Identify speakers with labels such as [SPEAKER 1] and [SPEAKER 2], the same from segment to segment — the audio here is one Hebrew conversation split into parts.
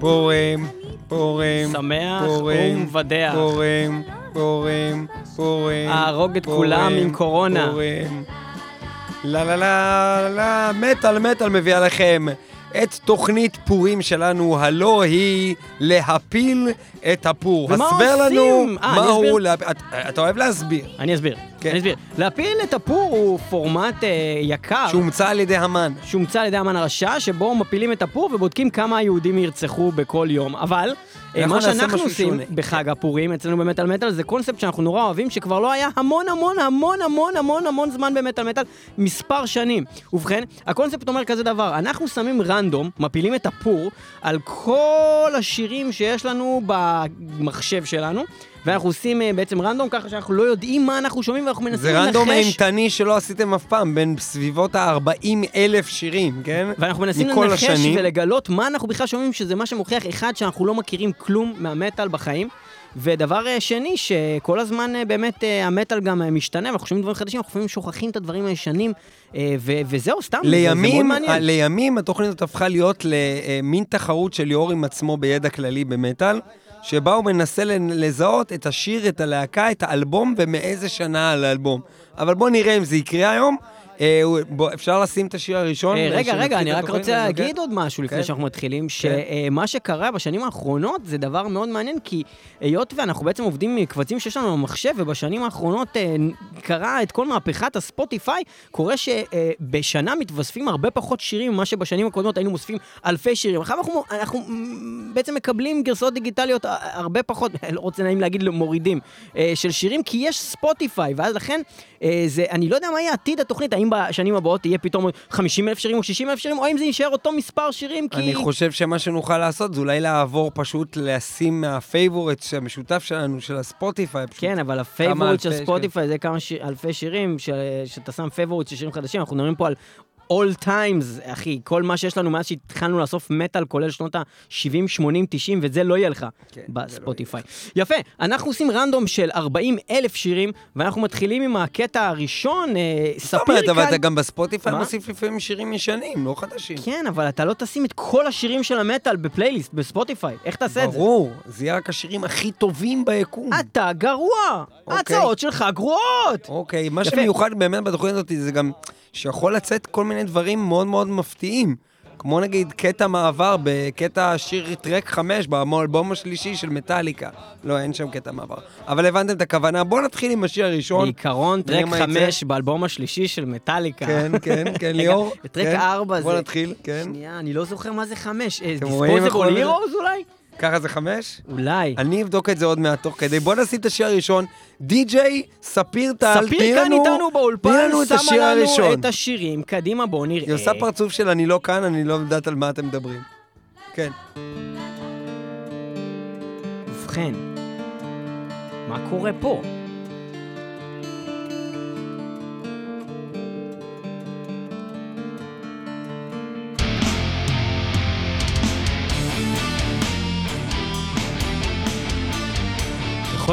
[SPEAKER 1] פורים, פורים,
[SPEAKER 2] שמח ומבדח.
[SPEAKER 1] פורים, פורים, פורים.
[SPEAKER 2] אהרוג את כולם עם קורונה.
[SPEAKER 1] פורים. לה לה לה לה, מטאל מטאל מביא עליכם את תוכנית פורים שלנו, הלא היא להפיל את הפור.
[SPEAKER 2] ומה
[SPEAKER 1] הסבר לנו?
[SPEAKER 2] אה, אני
[SPEAKER 1] מהו,
[SPEAKER 2] אסביר?
[SPEAKER 1] להפ- את- אתה אוהב להסביר,
[SPEAKER 2] אני אסביר,
[SPEAKER 1] כן.
[SPEAKER 2] אני אסביר. להפיל את הפור הוא פורמט אה, יקר.
[SPEAKER 1] שהומצא על ידי המן.
[SPEAKER 2] שהומצא על ידי המן הרשע, שבו מפילים את הפור ובודקים כמה היהודים ירצחו בכל יום. אבל אה, מה שאנחנו עושים
[SPEAKER 1] שונה.
[SPEAKER 2] בחג הפורים, אצלנו במטאל מטאל, זה קונספט שאנחנו נורא אוהבים, שכבר לא היה המון המון המון המון המון המון זמן במטאל מטאל, מספר שנים. ובכן, הקונספט אומר כזה דבר, אנחנו שמים רנדום, מפילים את הפור, על כל השירים שיש לנו במחשב שלנו. ואנחנו עושים אה, בעצם רנדום ככה שאנחנו לא יודעים מה אנחנו שומעים ואנחנו מנסים
[SPEAKER 1] זה רנדום
[SPEAKER 2] לנחש
[SPEAKER 1] אימתני שלא עשיתם אף פעם, בין סביבות ה-40 אלף שירים, כן?
[SPEAKER 2] ואנחנו מנסים לנחש
[SPEAKER 1] השנים.
[SPEAKER 2] ולגלות מה אנחנו בכלל שומעים, שזה מה שמוכיח, אחד, שאנחנו לא מכירים כלום מהמטאל בחיים. ודבר אה, שני, שכל הזמן אה, באמת המטאל גם משתנה, ואנחנו שומעים דברים חדשים, אנחנו לפעמים שוכחים את הדברים הישנים, ו- וזהו, סתם, זה- זה מאוד
[SPEAKER 1] לימים,
[SPEAKER 2] מעניין.
[SPEAKER 1] לימים התוכנית הזאת הפכה להיות למין תחרות של ליאור עם עצמו בידע כללי במטאל, שבה הוא מנסה לזהות את השיר, את הלהקה, את האלבום ומאיזה שנה על האלבום. אבל בואו נראה אם זה יקרה היום. אה, אפשר לשים את השיר הראשון?
[SPEAKER 2] אה, רגע, רגע, אני רק? רוצה. להגיד עוד משהו לפני
[SPEAKER 1] כן.
[SPEAKER 2] שאנחנו מתחילים, שמה שקרה בשנים האחרונות זה דבר מאוד מעניין, כי היות ואנחנו בעצם עובדים מקבצים שיש לנו במחשב, ובשנים האחרונות אה, קרה את כל מהפכת הספוטיפיי, קורה שבשנה מתווספים הרבה פחות שירים ממה שבשנים הקודמות היינו מוספים אלפי שירים. עכשיו אנחנו, בעצם מקבלים גרסאות דיגיטליות הרבה פחות, לא רוצה נעים להגיד מורידים, של שירים, כי יש ספוטיפיי, ואז לכן, זה, אני לא יודע מה יהיה עתיד התוכנית, האם בשנים הבאות תהיה פתאום 50 אלף שירים או 60 אלף שירים, או אם זה יישאר אותו מספר שירים, כי...
[SPEAKER 1] אני חושב שמה שנוכל לעשות זה אולי לעבור פשוט לשים מה favorite המשותף שלנו, של הספוטיפיי. פשוט
[SPEAKER 2] כן, אבל
[SPEAKER 1] אלפי,
[SPEAKER 2] של ספוטיפיי זה כמה ש... אלפי שירים, ש... שאתה שם favorite של שירים חדשים, אנחנו מדברים פה על all times, אחי, כל מה שיש לנו מאז שהתחלנו לאסוף מטאל, כולל שנות ה-70, 80, 90, וזה לא יהיה לך
[SPEAKER 1] כן, לא
[SPEAKER 2] בספוטיפיי. יפה, אנחנו עושים רנדום של 40 אלף שירים, ואנחנו מתחילים עם הקטע הראשון, אה,
[SPEAKER 1] זאת
[SPEAKER 2] ספיר
[SPEAKER 1] אומרת, אבל אתה
[SPEAKER 2] כאן.
[SPEAKER 1] גם בספוטיפיי? מוסיף לפעמים שירים ישנים, לא חדשים.
[SPEAKER 2] כן, אבל אתה לא תשים את כל השירים של המטאל בפלייליסט, בספוטיפיי. איך תעשה את זה?
[SPEAKER 1] ברור, זה יהיה רק השירים הכי טובים ביקום.
[SPEAKER 2] אתה גרוע!
[SPEAKER 1] אוקיי.
[SPEAKER 2] ההצעות שלך גרועות!
[SPEAKER 1] אוקיי, מה
[SPEAKER 2] יפה.
[SPEAKER 1] שמיוחד באמת בתוכנית הזאת זה גם שיכול לצאת כל מיני דברים מאוד מאוד מפתיעים. כמו נגיד קטע מעבר בקטע שיר טרק 5 באלבום השלישי של מטאליקה. לא, אין שם קטע מעבר. אבל הבנתם את הכוונה. בואו נתחיל עם השיר הראשון.
[SPEAKER 2] בעיקרון, טרק
[SPEAKER 1] מה יצא.
[SPEAKER 2] 5 באלבום השלישי של מטאליקה.
[SPEAKER 1] כן, כן, כן, ליאור.
[SPEAKER 2] טרק
[SPEAKER 1] כן.
[SPEAKER 2] 4 זה...
[SPEAKER 1] בוא נתחיל, כן.
[SPEAKER 2] שנייה, אני לא זוכר מה זה 5.
[SPEAKER 1] אתם רואים איך הוא
[SPEAKER 2] דיספוזיבול
[SPEAKER 1] אוהב את
[SPEAKER 2] הירוז אולי?
[SPEAKER 1] ככה זה חמש?
[SPEAKER 2] אולי.
[SPEAKER 1] אני אבדוק את זה עוד מעט תוך כדי. בוא נשים את השיר הראשון. די.ג'יי ספיר טל, תני
[SPEAKER 2] ספיר כאן
[SPEAKER 1] לנו-
[SPEAKER 2] איתנו באולפן,
[SPEAKER 1] לנו את
[SPEAKER 2] שמה
[SPEAKER 1] השיר
[SPEAKER 2] לנו
[SPEAKER 1] הראשון.
[SPEAKER 2] את השירים. קדימה, בואו נראה.
[SPEAKER 1] היא עושה פרצוף של אני לא כאן, אני לא יודעת על מה אתם מדברים. כן.
[SPEAKER 2] ובכן, מה קורה פה?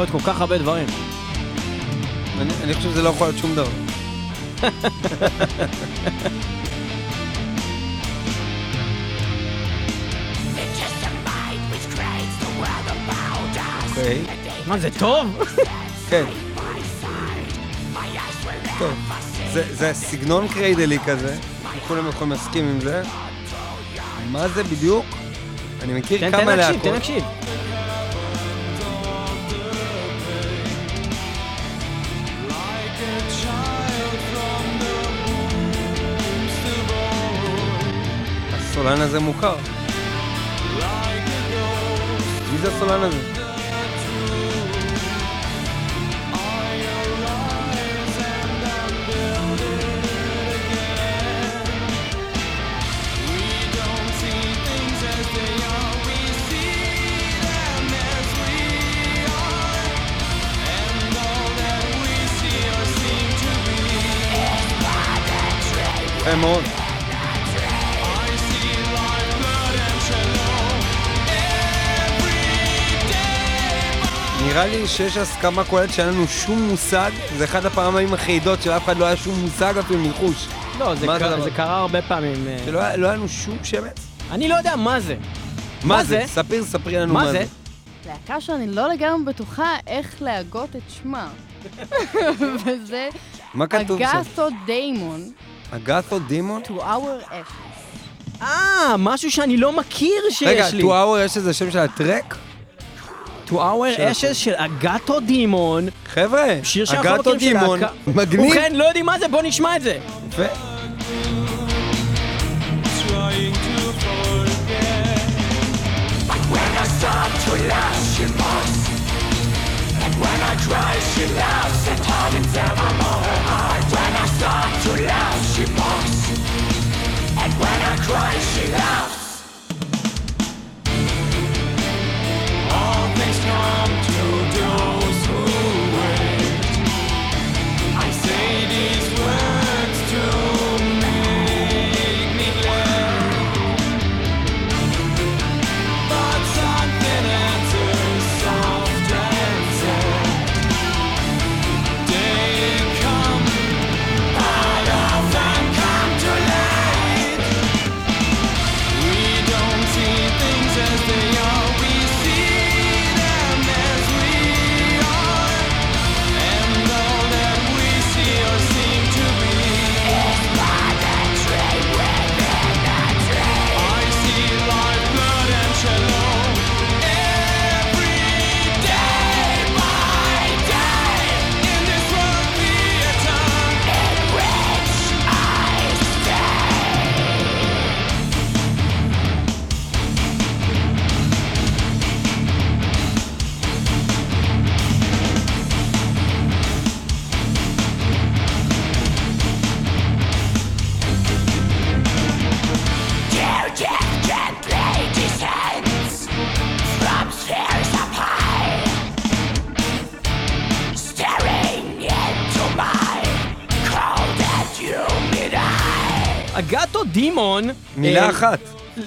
[SPEAKER 2] יכול להיות כל כך הרבה דברים.
[SPEAKER 1] אני, אני חושב שזה לא יכול להיות שום דבר. אוקיי,
[SPEAKER 2] מה, זה טוב?
[SPEAKER 1] כן. טוב, זה, זה סגנון קריידלי כזה, כולם יכולים להסכים עם זה. מה זה בדיוק? אני מכיר
[SPEAKER 2] תן תן
[SPEAKER 1] כמה
[SPEAKER 2] להקשיב, תן
[SPEAKER 1] להקות.
[SPEAKER 2] להקשיב.
[SPEAKER 1] הסולן הזה מוכר. מי זה הסולן הזה? יפה מאוד. נראה לי שיש הסכמה כוללת שאין לנו שום מושג, זה אחד הפעמים החידות שלאף אחד לא היה שום מושג אפילו ניחוש.
[SPEAKER 2] לא, זה
[SPEAKER 1] מה זה
[SPEAKER 2] קרה-
[SPEAKER 1] הדבר?
[SPEAKER 2] זה קרה הרבה פעמים. אה,
[SPEAKER 1] שלא היה לא היה לנו שום שמץ?
[SPEAKER 2] אני לא יודע מה זה.
[SPEAKER 3] מה זה? ספיר, ספרי לנו
[SPEAKER 2] מה זה?
[SPEAKER 4] להקה שאני לא לגמרי בטוחה איך להגות את שמה. וזה
[SPEAKER 3] מה כתוב שם?
[SPEAKER 4] אגתו דיימון,
[SPEAKER 3] אגתו דימון?
[SPEAKER 4] to our ashes.
[SPEAKER 2] אה, משהו שאני לא מכיר שיש
[SPEAKER 3] רגע,
[SPEAKER 2] לי.
[SPEAKER 3] to hour יש איזה שם של הטרק?
[SPEAKER 2] To our ashes של אגטו דימון.
[SPEAKER 3] חבר'ה,
[SPEAKER 2] של
[SPEAKER 3] דימון. מגניב.
[SPEAKER 2] ובכן, לא יודעים מה זה, בוא נשמע את זה.
[SPEAKER 3] יפה.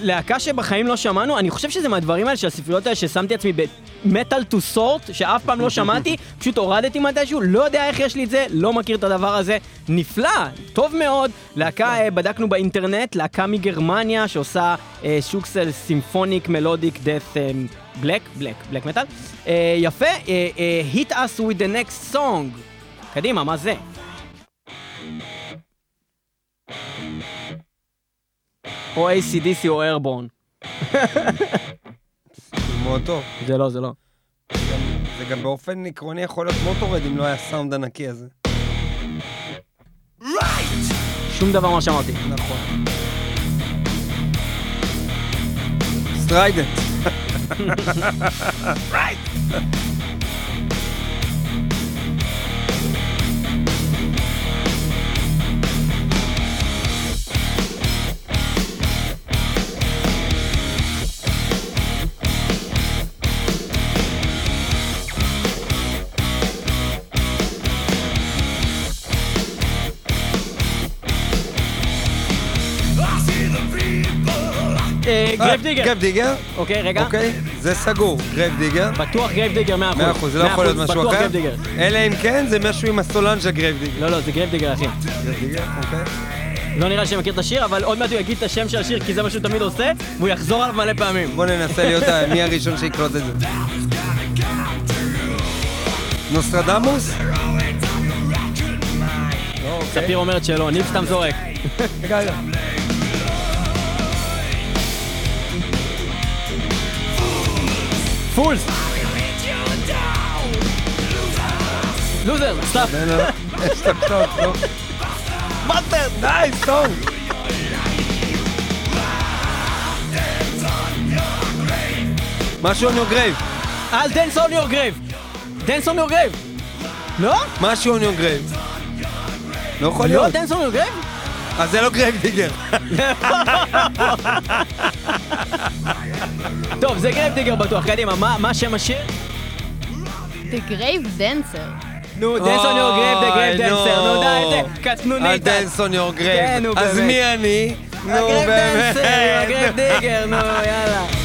[SPEAKER 2] להקה שבחיים לא שמענו, אני חושב שזה מהדברים האלה של הספריות האלה ששמתי עצמי ב metal to sort, שאף פעם לא שמעתי, פשוט הורדתי מתישהו, לא יודע איך יש לי את זה, לא מכיר את הדבר הזה. נפלא, טוב מאוד. להקה, אה, בדקנו באינטרנט, להקה מגרמניה שעושה אה, שוק של symphonic melodic death black, black, black metal. יפה, אה, אה, hit us with the next song. קדימה, מה זה? או AC/DC או Airbourne.
[SPEAKER 3] מאוד טוב.
[SPEAKER 2] זה לא, זה לא.
[SPEAKER 3] זה גם באופן עקרוני יכול להיות Motörhead אם לא היה הסאונד הנקי הזה.
[SPEAKER 2] שום דבר מה שאמרתי.
[SPEAKER 3] נכון. סטריידנט.
[SPEAKER 2] Grave Digger.
[SPEAKER 3] Grave Digger?
[SPEAKER 2] אוקיי, רגע.
[SPEAKER 3] אוקיי, זה סגור. Grave Digger.
[SPEAKER 2] בטוח Grave Digger 100%.
[SPEAKER 3] מאה אחוז, זה לא יכול להיות משהו
[SPEAKER 2] בטוח
[SPEAKER 3] אחר.
[SPEAKER 2] Grave Digger.
[SPEAKER 3] אלא אם כן זה משהו עם הסולן של Grave Digger.
[SPEAKER 2] לא, לא, זה Grave Digger, אחי.
[SPEAKER 3] Grave Digger, אוקיי.
[SPEAKER 2] לא נראה לי שאני מכיר את השיר, אבל עוד מעט הוא יגיד את השם של השיר, כי זה מה שהוא תמיד עושה, והוא יחזור עליו מלא פעמים.
[SPEAKER 3] בוא ננסה להיות מי הראשון שיקלוט את זה. נוסטרדמוס?
[SPEAKER 2] ספיר אומרת שלא, ניב סתם זורק.
[SPEAKER 3] רגע, רגע.
[SPEAKER 2] False! לוזר.
[SPEAKER 3] לא, לא, יש לך טוב, טוב.
[SPEAKER 2] Master!
[SPEAKER 3] די, סתום! משהו on your grave.
[SPEAKER 2] I'll dance on your grave! Dance on your grave! לא?
[SPEAKER 3] משהו on your grave. לא יכול
[SPEAKER 2] לא
[SPEAKER 3] להיות.
[SPEAKER 2] Dance on your grave?
[SPEAKER 3] אז זה לא Grave Digger.
[SPEAKER 2] טוב, זה Grave Digger בטוח, קדימה, מה מה שם השיר?
[SPEAKER 4] The Grave Dancer.
[SPEAKER 2] נו, dance on your grave, the grave
[SPEAKER 3] אוי,
[SPEAKER 2] dancer, נו די,
[SPEAKER 3] נו.
[SPEAKER 2] זה קטנונית.
[SPEAKER 3] Dance on your
[SPEAKER 2] כן, נו,
[SPEAKER 3] grave. אז
[SPEAKER 2] באמת.
[SPEAKER 3] מי אני? נו,
[SPEAKER 2] ה grave
[SPEAKER 3] באמת.
[SPEAKER 2] dancer, ה Grave Digger, נו, יאללה.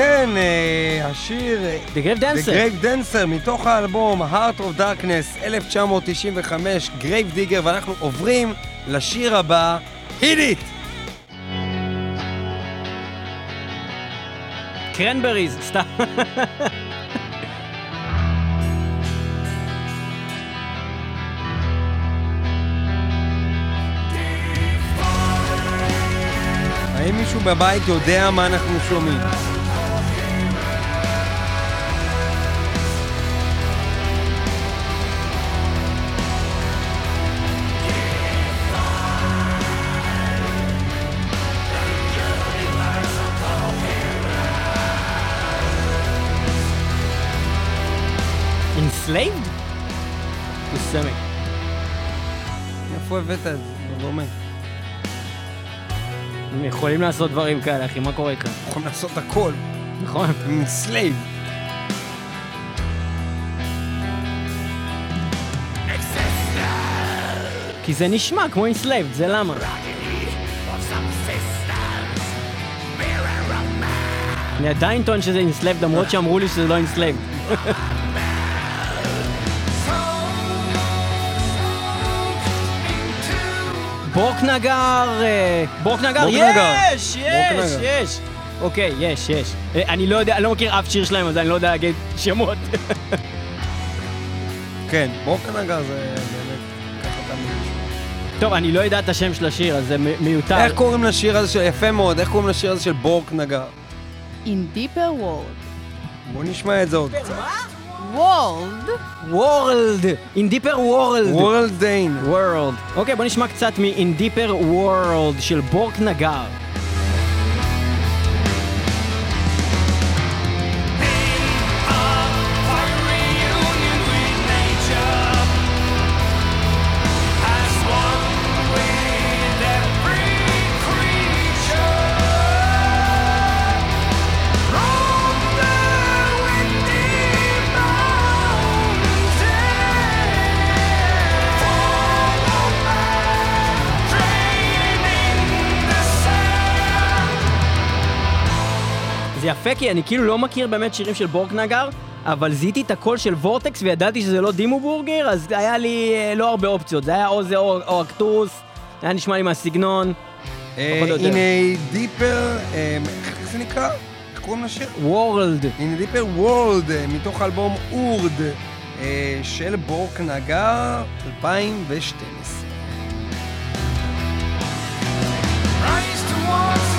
[SPEAKER 1] כן, אה, השיר אה,
[SPEAKER 2] The Grave
[SPEAKER 1] The
[SPEAKER 2] Dancer.
[SPEAKER 1] Grave Dancer מתוך האלבום Heart of Darkness 1995, Grave Digger, ואנחנו עוברים לשיר הבא, Hit It!
[SPEAKER 2] קרנבריז, סתם.
[SPEAKER 1] האם מישהו בבית יודע מה אנחנו שומעים?
[SPEAKER 2] Enslaved? מסמק.
[SPEAKER 1] איפה הבאת את זה? לא דומה.
[SPEAKER 2] הם יכולים לעשות דברים כאלה, אחי, מה קורה איתך?
[SPEAKER 1] יכולים לעשות הכל.
[SPEAKER 2] נכון?
[SPEAKER 1] Enslaved.
[SPEAKER 2] כי זה נשמע כמו Enslaved, זה למה. אני עדיין טוען שזה Enslaved, למרות שאמרו לי שזה לא Enslaved. בורקנגר, אה, בורקנגר,
[SPEAKER 1] בורקנגר.
[SPEAKER 2] יש, יש,
[SPEAKER 1] בורקנגר.
[SPEAKER 2] יש. אוקיי, יש, יש. אה, אני לא יודע, אני לא מכיר אף שיר שלהם, אז אני לא יודע להגיד שמות.
[SPEAKER 1] כן, בורקנגר זה באמת... ככה תמיד.
[SPEAKER 2] טוב, אני לא יודע את השם של השיר, אז זה מיותר.
[SPEAKER 1] איך קוראים לשיר הזה של... יפה מאוד, איך קוראים לשיר הזה של בורק נגר?
[SPEAKER 4] In deeper world.
[SPEAKER 1] בוא נשמע את זה עוד קצת.
[SPEAKER 4] World.
[SPEAKER 2] World! In Deeper World!
[SPEAKER 1] וורלד דיין.
[SPEAKER 2] World. אוקיי, בוא נשמע קצת מ-In Deeper World של בורק נגר. כי אני כאילו לא מכיר באמת שירים של בורק נגר, אבל זיהיתי את הקול של וורטקס וידעתי שזה לא דימו בורגר, אז היה לי אה, לא הרבה אופציות. זה היה או זה או, או אקטוס, היה נשמע לי מהסגנון.
[SPEAKER 1] In a deeper... אה, איך זה נקרא? איך קוראים לשיר?
[SPEAKER 2] וורלד.
[SPEAKER 1] In a deeper world, אה, מתוך האלבום אורד אה, של בורק נגר 2012.
[SPEAKER 3] Rise towards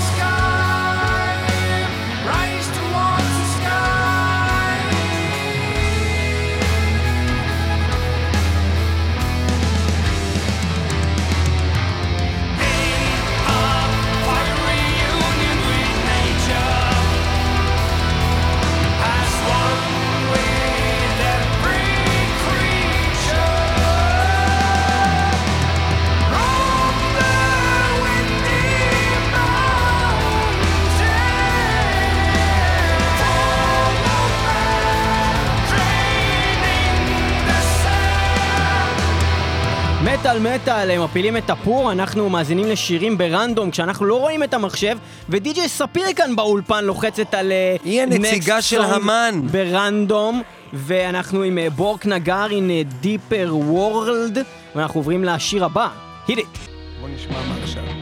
[SPEAKER 2] מטאל מטאל, הם מפילים את הפור, אנחנו מאזינים לשירים ברנדום כשאנחנו לא רואים את המחשב, ודי.ג'יי ספיר כאן באולפן לוחצת על אה,
[SPEAKER 1] היא הנציגה של המן.
[SPEAKER 2] ברנדום, ואנחנו עם אה, בורק נגר in דיפר וורלד, ואנחנו עוברים לשיר הבא, hit it.
[SPEAKER 1] בוא נשמע מה עכשיו.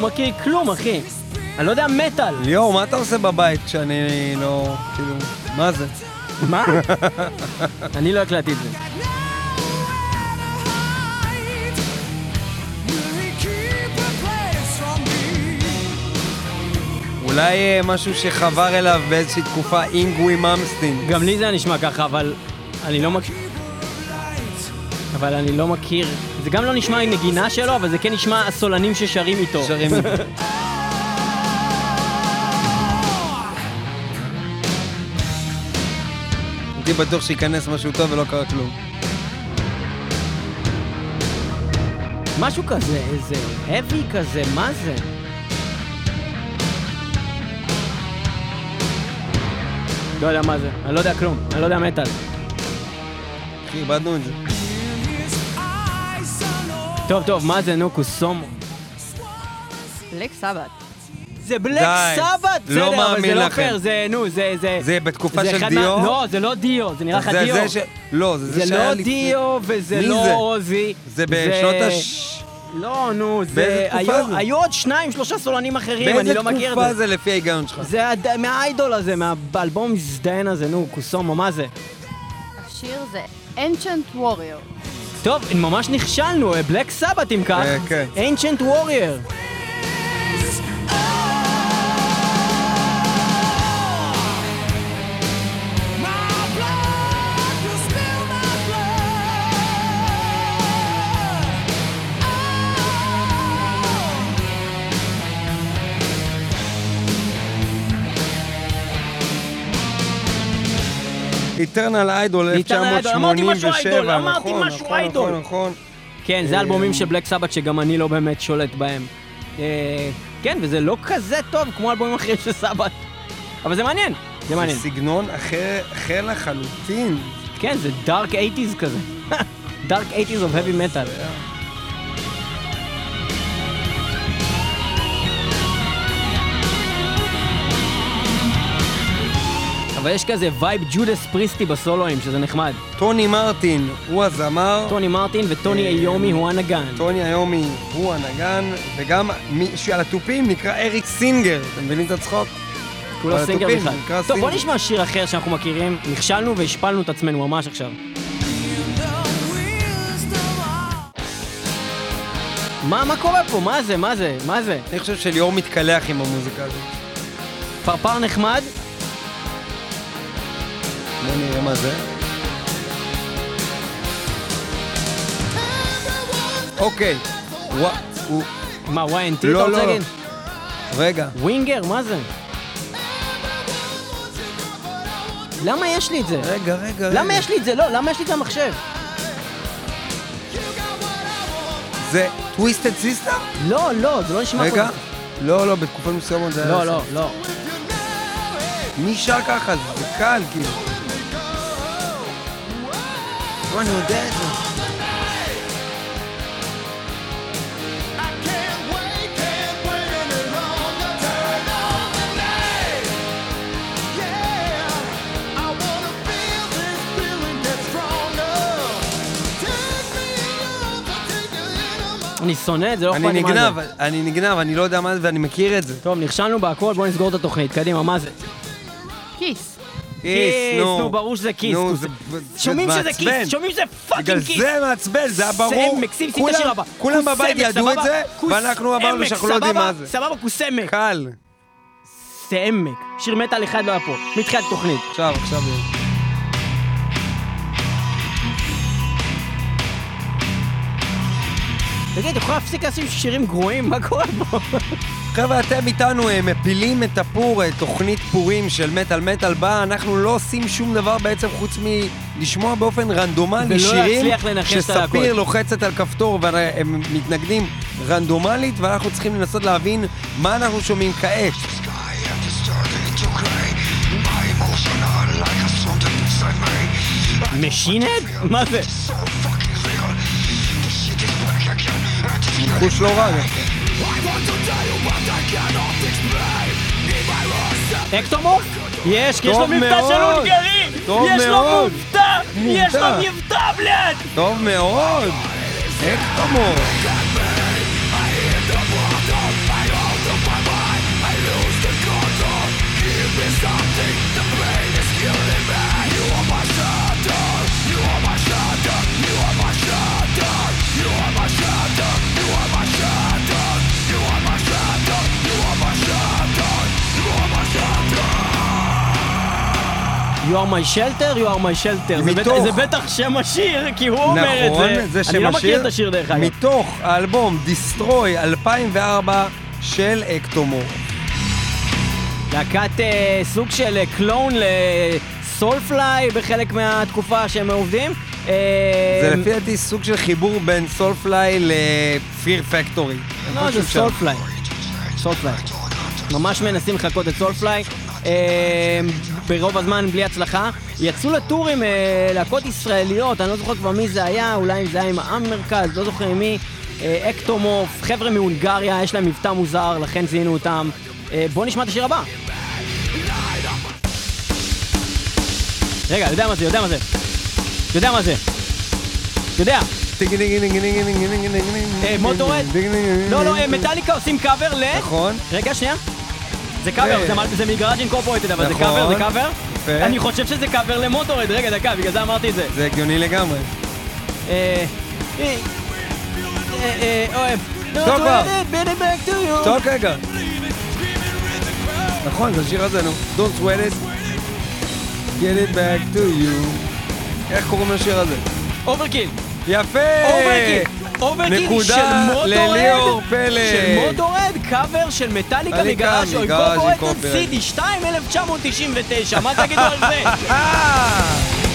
[SPEAKER 2] לא מכיר כלום, אחי. אני לא יודע מטאל.
[SPEAKER 1] ליאור, מה אתה עושה בבית כשאני לא... כאילו, מה זה?
[SPEAKER 2] מה? אני לא הקלטתי את זה.
[SPEAKER 1] אולי אה, משהו שחבר אליו באיזושהי תקופה אינגווי ממסטין.
[SPEAKER 2] גם לי זה היה נשמע ככה, אבל אני לא מכיר... אבל אני לא מכיר, זה גם לא נשמע נגינה שלו, אבל זה כן נשמע הסולנים ששרים איתו.
[SPEAKER 1] שרים. הייתי בטוח שייכנס משהו טוב ולא קרה כלום.
[SPEAKER 2] משהו כזה, איזה heavy כזה, מה זה? לא יודע מה זה, אני לא יודע כלום, אני לא יודע מטאל.
[SPEAKER 1] אחי, איבדנו את זה.
[SPEAKER 2] טוב, טוב, מה זה, נו, קוסומו?
[SPEAKER 4] בלק סבת.
[SPEAKER 2] זה בלק סבת!
[SPEAKER 1] לא
[SPEAKER 2] בסדר, אבל
[SPEAKER 1] מאמין
[SPEAKER 2] זה לא. פייר, זה, נו, זה, זה...
[SPEAKER 1] זה בתקופה
[SPEAKER 2] זה
[SPEAKER 1] של
[SPEAKER 2] אחד מה-
[SPEAKER 1] דיו?
[SPEAKER 2] לא, זה לא דיו, זה נראה לך
[SPEAKER 1] זה
[SPEAKER 2] דיו.
[SPEAKER 1] זה ש... לא, זה זה
[SPEAKER 2] זה לא
[SPEAKER 1] לפני-
[SPEAKER 2] דיו וזה לא
[SPEAKER 1] זה?
[SPEAKER 2] עוזי.
[SPEAKER 1] זה בשנות הש...
[SPEAKER 2] לא, נו, זה...
[SPEAKER 1] באיזה תקופה
[SPEAKER 2] היו-
[SPEAKER 1] זה?
[SPEAKER 2] היו עוד שניים, שלושה סולנים אחרים, אני
[SPEAKER 1] באיזה
[SPEAKER 2] לא מכיר את
[SPEAKER 1] תקופה
[SPEAKER 2] זה.
[SPEAKER 1] זה לפי ההיגיון שלך?
[SPEAKER 2] זה הד- מהאיידול הזה, מהאלבום המזדיין הזה, נו, קוסומו, מה זה?
[SPEAKER 4] השיר זה Ancient Warrior.
[SPEAKER 2] טוב, ממש נכשלנו, בלק סבת אם כך.
[SPEAKER 1] אה, כן.
[SPEAKER 2] Ancient Warrior.
[SPEAKER 1] איטרנל איידול
[SPEAKER 2] Eternal Idol, אמרתי משהו
[SPEAKER 1] 1987,
[SPEAKER 2] איידול, אמרתי
[SPEAKER 1] נכון, נכון. נכון, נכון.
[SPEAKER 2] כן, זה
[SPEAKER 1] אה,
[SPEAKER 2] אלבומים של בלק סבת שגם אני לא באמת שולט בהם. אה, כן, וזה לא כזה טוב כמו אלבומים אחרים של סבת. אבל זה מעניין, זה מעניין.
[SPEAKER 1] זה סגנון אחר אחר לחלוטין.
[SPEAKER 2] כן, זה דארק 80's כזה. דארק 80's of heavy metal. אבל יש כזה וייב ג'ודאס פריסטי בסולואים, שזה נחמד.
[SPEAKER 1] טוני מרטין הוא הזמר,
[SPEAKER 2] טוני מרטין וטוני
[SPEAKER 1] אה,
[SPEAKER 2] איומי הוא הנגן.
[SPEAKER 1] טוני איומי הוא הנגן, וגם מישהו על התופים נקרא אריק סינגר, אתם מבינים את הצחוק?
[SPEAKER 2] כולו
[SPEAKER 1] על
[SPEAKER 2] סינגר בכלל. טוב, בוא. נשמע שיר אחר שאנחנו מכירים. נכשלנו והשפלנו את עצמנו ממש עכשיו. מה, מה קורה פה? מה זה? מה זה? מה זה?
[SPEAKER 1] אני חושב שליאור מתקלח עם המוזיקה הזאת.
[SPEAKER 2] פרפר נחמד?
[SPEAKER 1] בוא נראה מה זה. אוקיי,
[SPEAKER 2] מה, Y&T אתה
[SPEAKER 1] לא,
[SPEAKER 2] רוצה
[SPEAKER 1] לא.
[SPEAKER 2] להגיד?
[SPEAKER 1] רגע,
[SPEAKER 2] Winger? מה זה? למה יש לי את זה?
[SPEAKER 1] רגע, רגע,
[SPEAKER 2] למה
[SPEAKER 1] רגע.
[SPEAKER 2] יש לי את זה? לא, למה יש לי את זה במחשב?
[SPEAKER 1] זה Twisted Sister?
[SPEAKER 2] לא, לא, זה לא נשמע...
[SPEAKER 1] רגע,
[SPEAKER 2] כל-
[SPEAKER 1] לא, לא, בתקופות מסוימות זה היה...
[SPEAKER 2] לא, לא, לא.
[SPEAKER 1] מי שר ככה? זה קל, כאילו. אני יודע את זה.
[SPEAKER 2] אני שונא את זה, לא אכפת
[SPEAKER 1] אני
[SPEAKER 2] לי מה זה.
[SPEAKER 1] נגנב, אני נגנב, אני לא יודע מה זה ואני מכיר את זה.
[SPEAKER 2] טוב, נכשלנו בהכל, בואו נסגור את התוכנית. קדימה, מה זה?
[SPEAKER 4] Kiss.
[SPEAKER 2] Kiss, נו, ברור שזה Kiss.
[SPEAKER 1] נו, זה
[SPEAKER 2] שומעים שזה
[SPEAKER 1] מעצבן.
[SPEAKER 2] Kiss, שומעים שזה
[SPEAKER 1] בגלל
[SPEAKER 2] fucking Kiss.
[SPEAKER 1] זה מעצבן, זה היה ברור.
[SPEAKER 2] סמק, שים, שים את
[SPEAKER 1] כולם- בבית
[SPEAKER 2] סמק,
[SPEAKER 1] ידעו את? זה, ואנחנו אמרנו שאנחנו לא יודעים? מה זה.
[SPEAKER 2] סבבה, כוס עמק.
[SPEAKER 1] קל.
[SPEAKER 2] סעמק. שיר מטאל אחד לא היה פה, מתחילת תוכנית.
[SPEAKER 1] עכשיו, עכשיו.
[SPEAKER 2] תגיד, אתה יכול להפסיק לשים שירים גרועים? מה קורה פה?
[SPEAKER 1] חבר'ה, אתם איתנו אה, מפילים את הפור, אה, תוכנית פורים של מטאל מטאל בה, אנחנו לא עושים שום דבר בעצם חוץ מלשמוע באופן רנדומלי שירים שספיר. לוחצת על כפתור והם מתנגנים רנדומלית ואנחנו צריכים לנסות להבין מה אנחנו שומעים כעת.
[SPEAKER 2] משינד? מה זה?
[SPEAKER 1] חוש לא רע. דווקא.
[SPEAKER 2] אקטומורף? יש, כי יש לו
[SPEAKER 1] טוב
[SPEAKER 2] מבטא של
[SPEAKER 1] מאוד.
[SPEAKER 2] הונגרי!
[SPEAKER 1] טוב
[SPEAKER 2] יש לו
[SPEAKER 1] מאוד.
[SPEAKER 2] מבטא! יש You are my shelter, you are my shelter. זה,
[SPEAKER 1] מתוך-
[SPEAKER 2] זה בטח שם השיר, כי הוא אומר את
[SPEAKER 1] נכון,
[SPEAKER 2] זה.
[SPEAKER 1] זה שם
[SPEAKER 2] אני לא
[SPEAKER 1] השיר.
[SPEAKER 2] מכיר את השיר דרך אגב.
[SPEAKER 1] מתוך האלבום דיסטרוי 2004 של אקטומור.
[SPEAKER 2] להקת אה, סוג של אה, קלון לסולפליי בחלק מהתקופה שהם עובדים. אה,
[SPEAKER 1] זה לפי דעתי סוג של חיבור בין סולפליי לפיר פקטורי.
[SPEAKER 2] לא, זה סולפליי. סולפליי. ממש מנסים לחקות את סולפליי. אה, ברוב הזמן בלי הצלחה. יצאו לטור עם אה, להקות ישראליות, אני לא זוכר כבר מי זה היה, אולי אם זה היה עם העם מרכז, לא זוכר מי. אה, אקטומוף, חבר'ה מהונגריה, יש להם מבטא מוזר, לכן זיהינו אותם. אה, בואו נשמע את השיר הבא. רגע, יודע מה זה, יודע מה זה. יודע מה זה. יודע. אה, Motörhead? לא, לא, אה, מטאליקה עושים קאבר ל...
[SPEAKER 1] נכון.
[SPEAKER 2] רגע, שנייה. זה קאבר,
[SPEAKER 1] ו-
[SPEAKER 2] זה מ- זה מ Garage Incorporated, אבל זה
[SPEAKER 1] נכון.
[SPEAKER 2] קאבר, זה קאבר. אני חושב שזה קאבר ל Motörhead, רגע, דקה, בגלל זה אמרתי את זה.
[SPEAKER 1] זה הגיוני לגמרי.
[SPEAKER 2] אה... אה... אה...
[SPEAKER 1] טוב כבר.
[SPEAKER 2] Don't let it be back to you.
[SPEAKER 1] צעוק רגע. נכון, זה השיר הזה, נו. Don't sweat it. Get it back to you. איך קוראים לשיר הזה?
[SPEAKER 2] Overkill.
[SPEAKER 1] יפה!
[SPEAKER 2] Overkill. Overkill של
[SPEAKER 1] נקודה Motörhead.
[SPEAKER 2] של Motörhead, קאבר של
[SPEAKER 1] Metallica
[SPEAKER 2] מ
[SPEAKER 1] Garage
[SPEAKER 2] Incorporated
[SPEAKER 1] Incorporated.
[SPEAKER 2] CD 2 1999, מה תגידו על זה?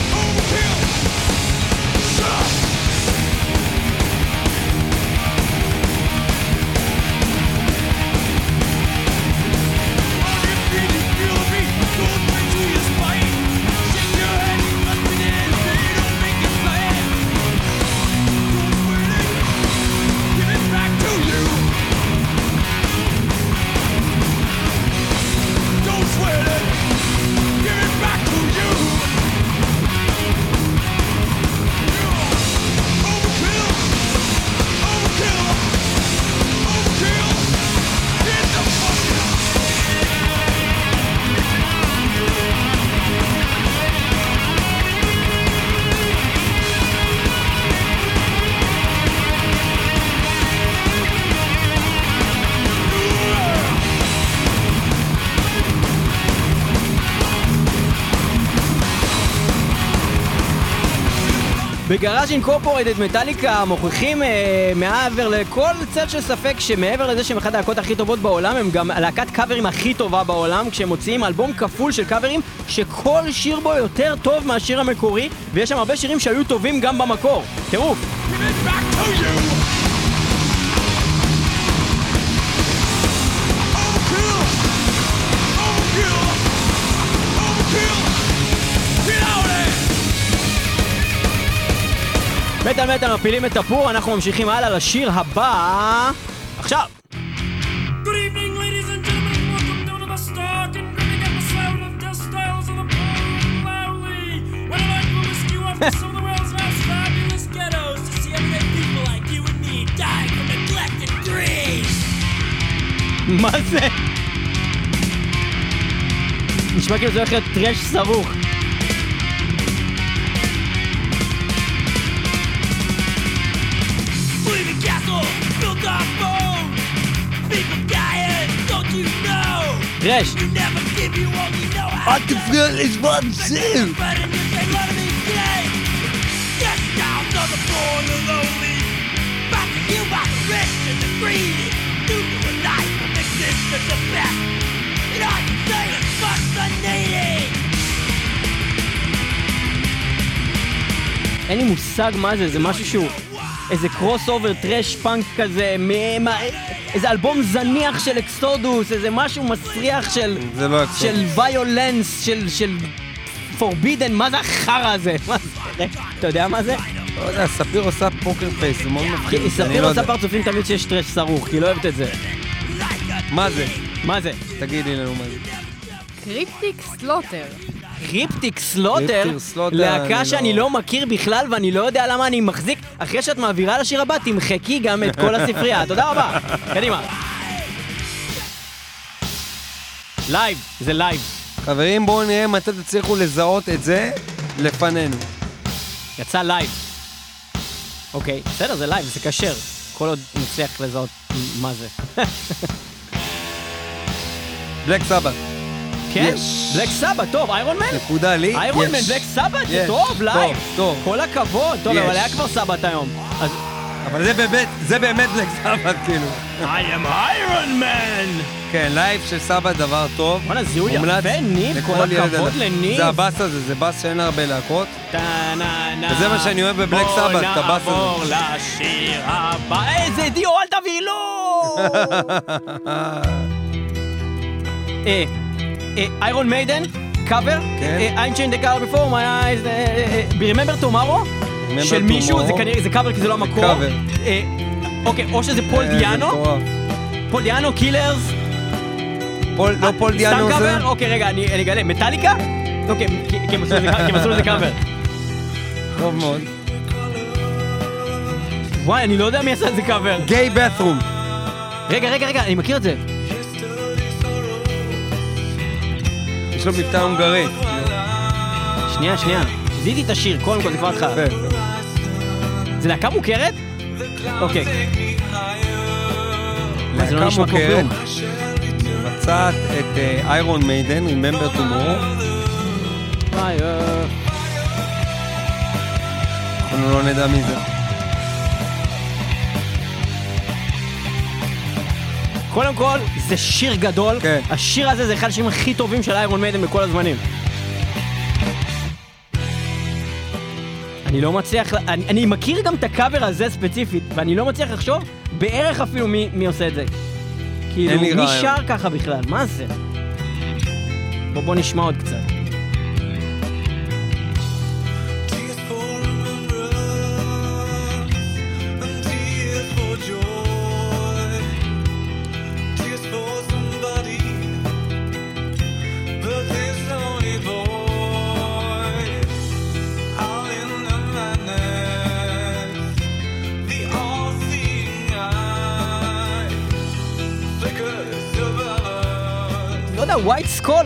[SPEAKER 2] בגראז' אינקורפורטד מטאליקה מוכיחים אה, מעבר לכל צל של ספק שמעבר לזה שהם אחת הלהקות הכי טובות בעולם הם גם הלהקת קאברים הכי טובה בעולם כשהם מוציאים אלבום כפול של קאברים שכל שיר בו יותר טוב מהשיר המקורי ויש שם הרבה שירים שהיו טובים גם במקור. טירוף
[SPEAKER 5] everyday people like you and me dying from neglect and greed.
[SPEAKER 2] מה זה? נשמע כאילו זה הולך להיות טרש סרוך
[SPEAKER 5] know?
[SPEAKER 2] טרש
[SPEAKER 5] You never give you only know how.
[SPEAKER 2] איזה crossover thrash punk כזה, מ- מה- איזה אלבום זניח של Exodus, איזה משהו מסריח של...
[SPEAKER 1] זה לא Exodus.
[SPEAKER 2] של Vio-lence, של... של... Forbidden, מה זה החרא הזה? מה זה? אתה יודע מה זה?
[SPEAKER 1] לא יודע, ספיר עושה poker face, זה מאוד מפחיד. אותי, אני
[SPEAKER 2] ספיר
[SPEAKER 1] לא
[SPEAKER 2] עושה
[SPEAKER 1] יודע.
[SPEAKER 2] פרצופים תמיד שיש thrash סרוך, כי היא לא אוהבת את זה.
[SPEAKER 1] מה זה?
[SPEAKER 2] מה זה?
[SPEAKER 1] תגידי לנו מה זה.
[SPEAKER 2] Cryptic Slaughter.
[SPEAKER 1] Cryptic Slaughter,
[SPEAKER 2] להקה
[SPEAKER 1] אני
[SPEAKER 2] שאני
[SPEAKER 1] לא-
[SPEAKER 2] לא מכיר בכלל ואני לא יודע למה אני מחזיק. אחרי שאת מעבירה לשיר הבא, תמחקי גם את כל הספרייה. תודה רבה. קדימה. לייב, זה לייב.
[SPEAKER 1] חברים, בואו נראה מתי תצליחו לזהות את זה לפנינו.
[SPEAKER 2] יצא לייב. אוקיי, בסדר, זה לייב, זה כשר. כל עוד נצליח לזהות מה זה.
[SPEAKER 1] Black Sabbath.
[SPEAKER 2] כן? Black Sabbath, טוב, Iron Man?
[SPEAKER 1] נקודה לי,
[SPEAKER 2] Iron
[SPEAKER 1] Man.
[SPEAKER 2] Black Sabbath, זה. טוב, לייב.
[SPEAKER 1] טוב.
[SPEAKER 2] כל הכבוד, טוב. אבל היה כבר Sabbath היום.
[SPEAKER 1] אבל זה באמת, זה באמת Black Sabbath, כאילו.
[SPEAKER 2] I am Iron Man!
[SPEAKER 1] כן, לייב של Sabbath דבר טוב.
[SPEAKER 2] וואלה, זיהוי יפה, ניב, כל הכבוד. לניב.
[SPEAKER 1] זה הבאס הזה, זה באס שאין הרבה להקות. וזה מה שאני אוהב ב Black Sabbath, את הבאס הזה.
[SPEAKER 2] בוא נעבור לשיר הבא. איזה דיו, אל תביא לו! אה, Iron Maiden, קאבר, my eyes, אה, ב-Remember Tomorrow,
[SPEAKER 1] Remember
[SPEAKER 2] של מישהו, זה. כנראה, זה קאבר כי זה לא המקור.
[SPEAKER 1] קאבר.
[SPEAKER 2] אה, אוקיי, או שזה פול
[SPEAKER 1] אה,
[SPEAKER 2] דיאנו. פול דיאנו,
[SPEAKER 1] Killers, לא פול דיאנו
[SPEAKER 2] סתם
[SPEAKER 1] זה?
[SPEAKER 2] קאבר? אוקיי, רגע, אני אגלה, מטאליקה? אוקיי, כי הם עשו לזה קאבר.
[SPEAKER 1] טוב מאוד.
[SPEAKER 2] וואי, אני לא יודע מי עשה את זה קאבר.
[SPEAKER 1] גיי בת'רום.
[SPEAKER 2] רגע, רגע, רגע, אני מכיר את זה.
[SPEAKER 1] יש לו מבטא הונגרי.
[SPEAKER 2] שנייה, שנייה. זיהיתי את השיר, קודם כל זה כבר התחלה. זה להקה מוכרת? אוקיי. זה לא
[SPEAKER 1] להקה
[SPEAKER 2] נשמע כמו
[SPEAKER 1] מוכרת.
[SPEAKER 2] כלום.
[SPEAKER 1] מבצעת את איירון מיידן, Remember Tomorrow.
[SPEAKER 2] וואי, אה.
[SPEAKER 1] אנחנו לא נדע מי זה.
[SPEAKER 2] קודם כל, זה שיר גדול.
[SPEAKER 1] כן.
[SPEAKER 2] השיר הזה זה אחד השירים הכי טובים של איירון מיידן בכל הזמנים. אני לא מצליח, אני, אני מכיר גם את הקאבר הזה ספציפית, ואני לא מצליח לחשוב בערך אפילו מי, מי עושה את זה. כאילו, מי. שר ככה בכלל? מה זה? בוא, בוא נשמע עוד קצת.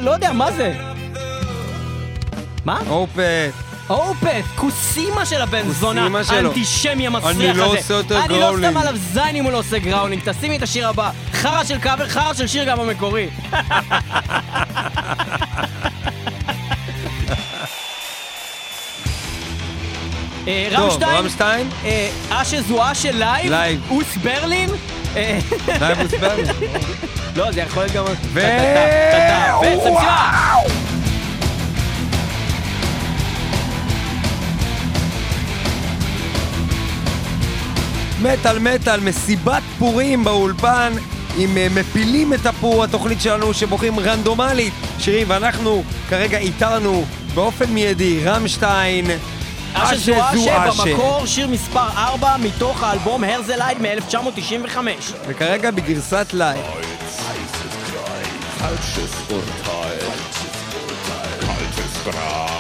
[SPEAKER 2] לא יודע, מה זה? מה?
[SPEAKER 1] Opeth.
[SPEAKER 2] Opeth, כוס אימא של הבן זונה. האנטישמי המסריח הזה.
[SPEAKER 1] אני לא עושה יותר
[SPEAKER 2] אני לא
[SPEAKER 1] growling.
[SPEAKER 2] שם עליו זין אם הוא לא עושה growling, תשימי את השיר הבא. חרא של קאבר, חרא של שיר גם המקורי. Rammstein, Asche zu Asche לייב,
[SPEAKER 1] לייב.
[SPEAKER 2] aus Berlin, אה,
[SPEAKER 1] Live aus Berlin.
[SPEAKER 2] לא, זה יכול להיות גם...
[SPEAKER 1] ו-
[SPEAKER 2] וסמסימה!
[SPEAKER 1] מטאל מטאל, מסיבת פורים באולפן, עם אה, מפילים את הפור, התוכנית שלנו שבוחרים רנדומלית שירים, ואנחנו כרגע איתרנו באופן מיידי Rammstein,
[SPEAKER 2] Asche
[SPEAKER 1] zu
[SPEAKER 2] במקור שיר מספר 4 מתוך האלבום Herzeleid מ-1995.
[SPEAKER 1] וכרגע בגרסת לייב.
[SPEAKER 6] Falsches Urteil. Falsches Urteil. Kaltes Grab.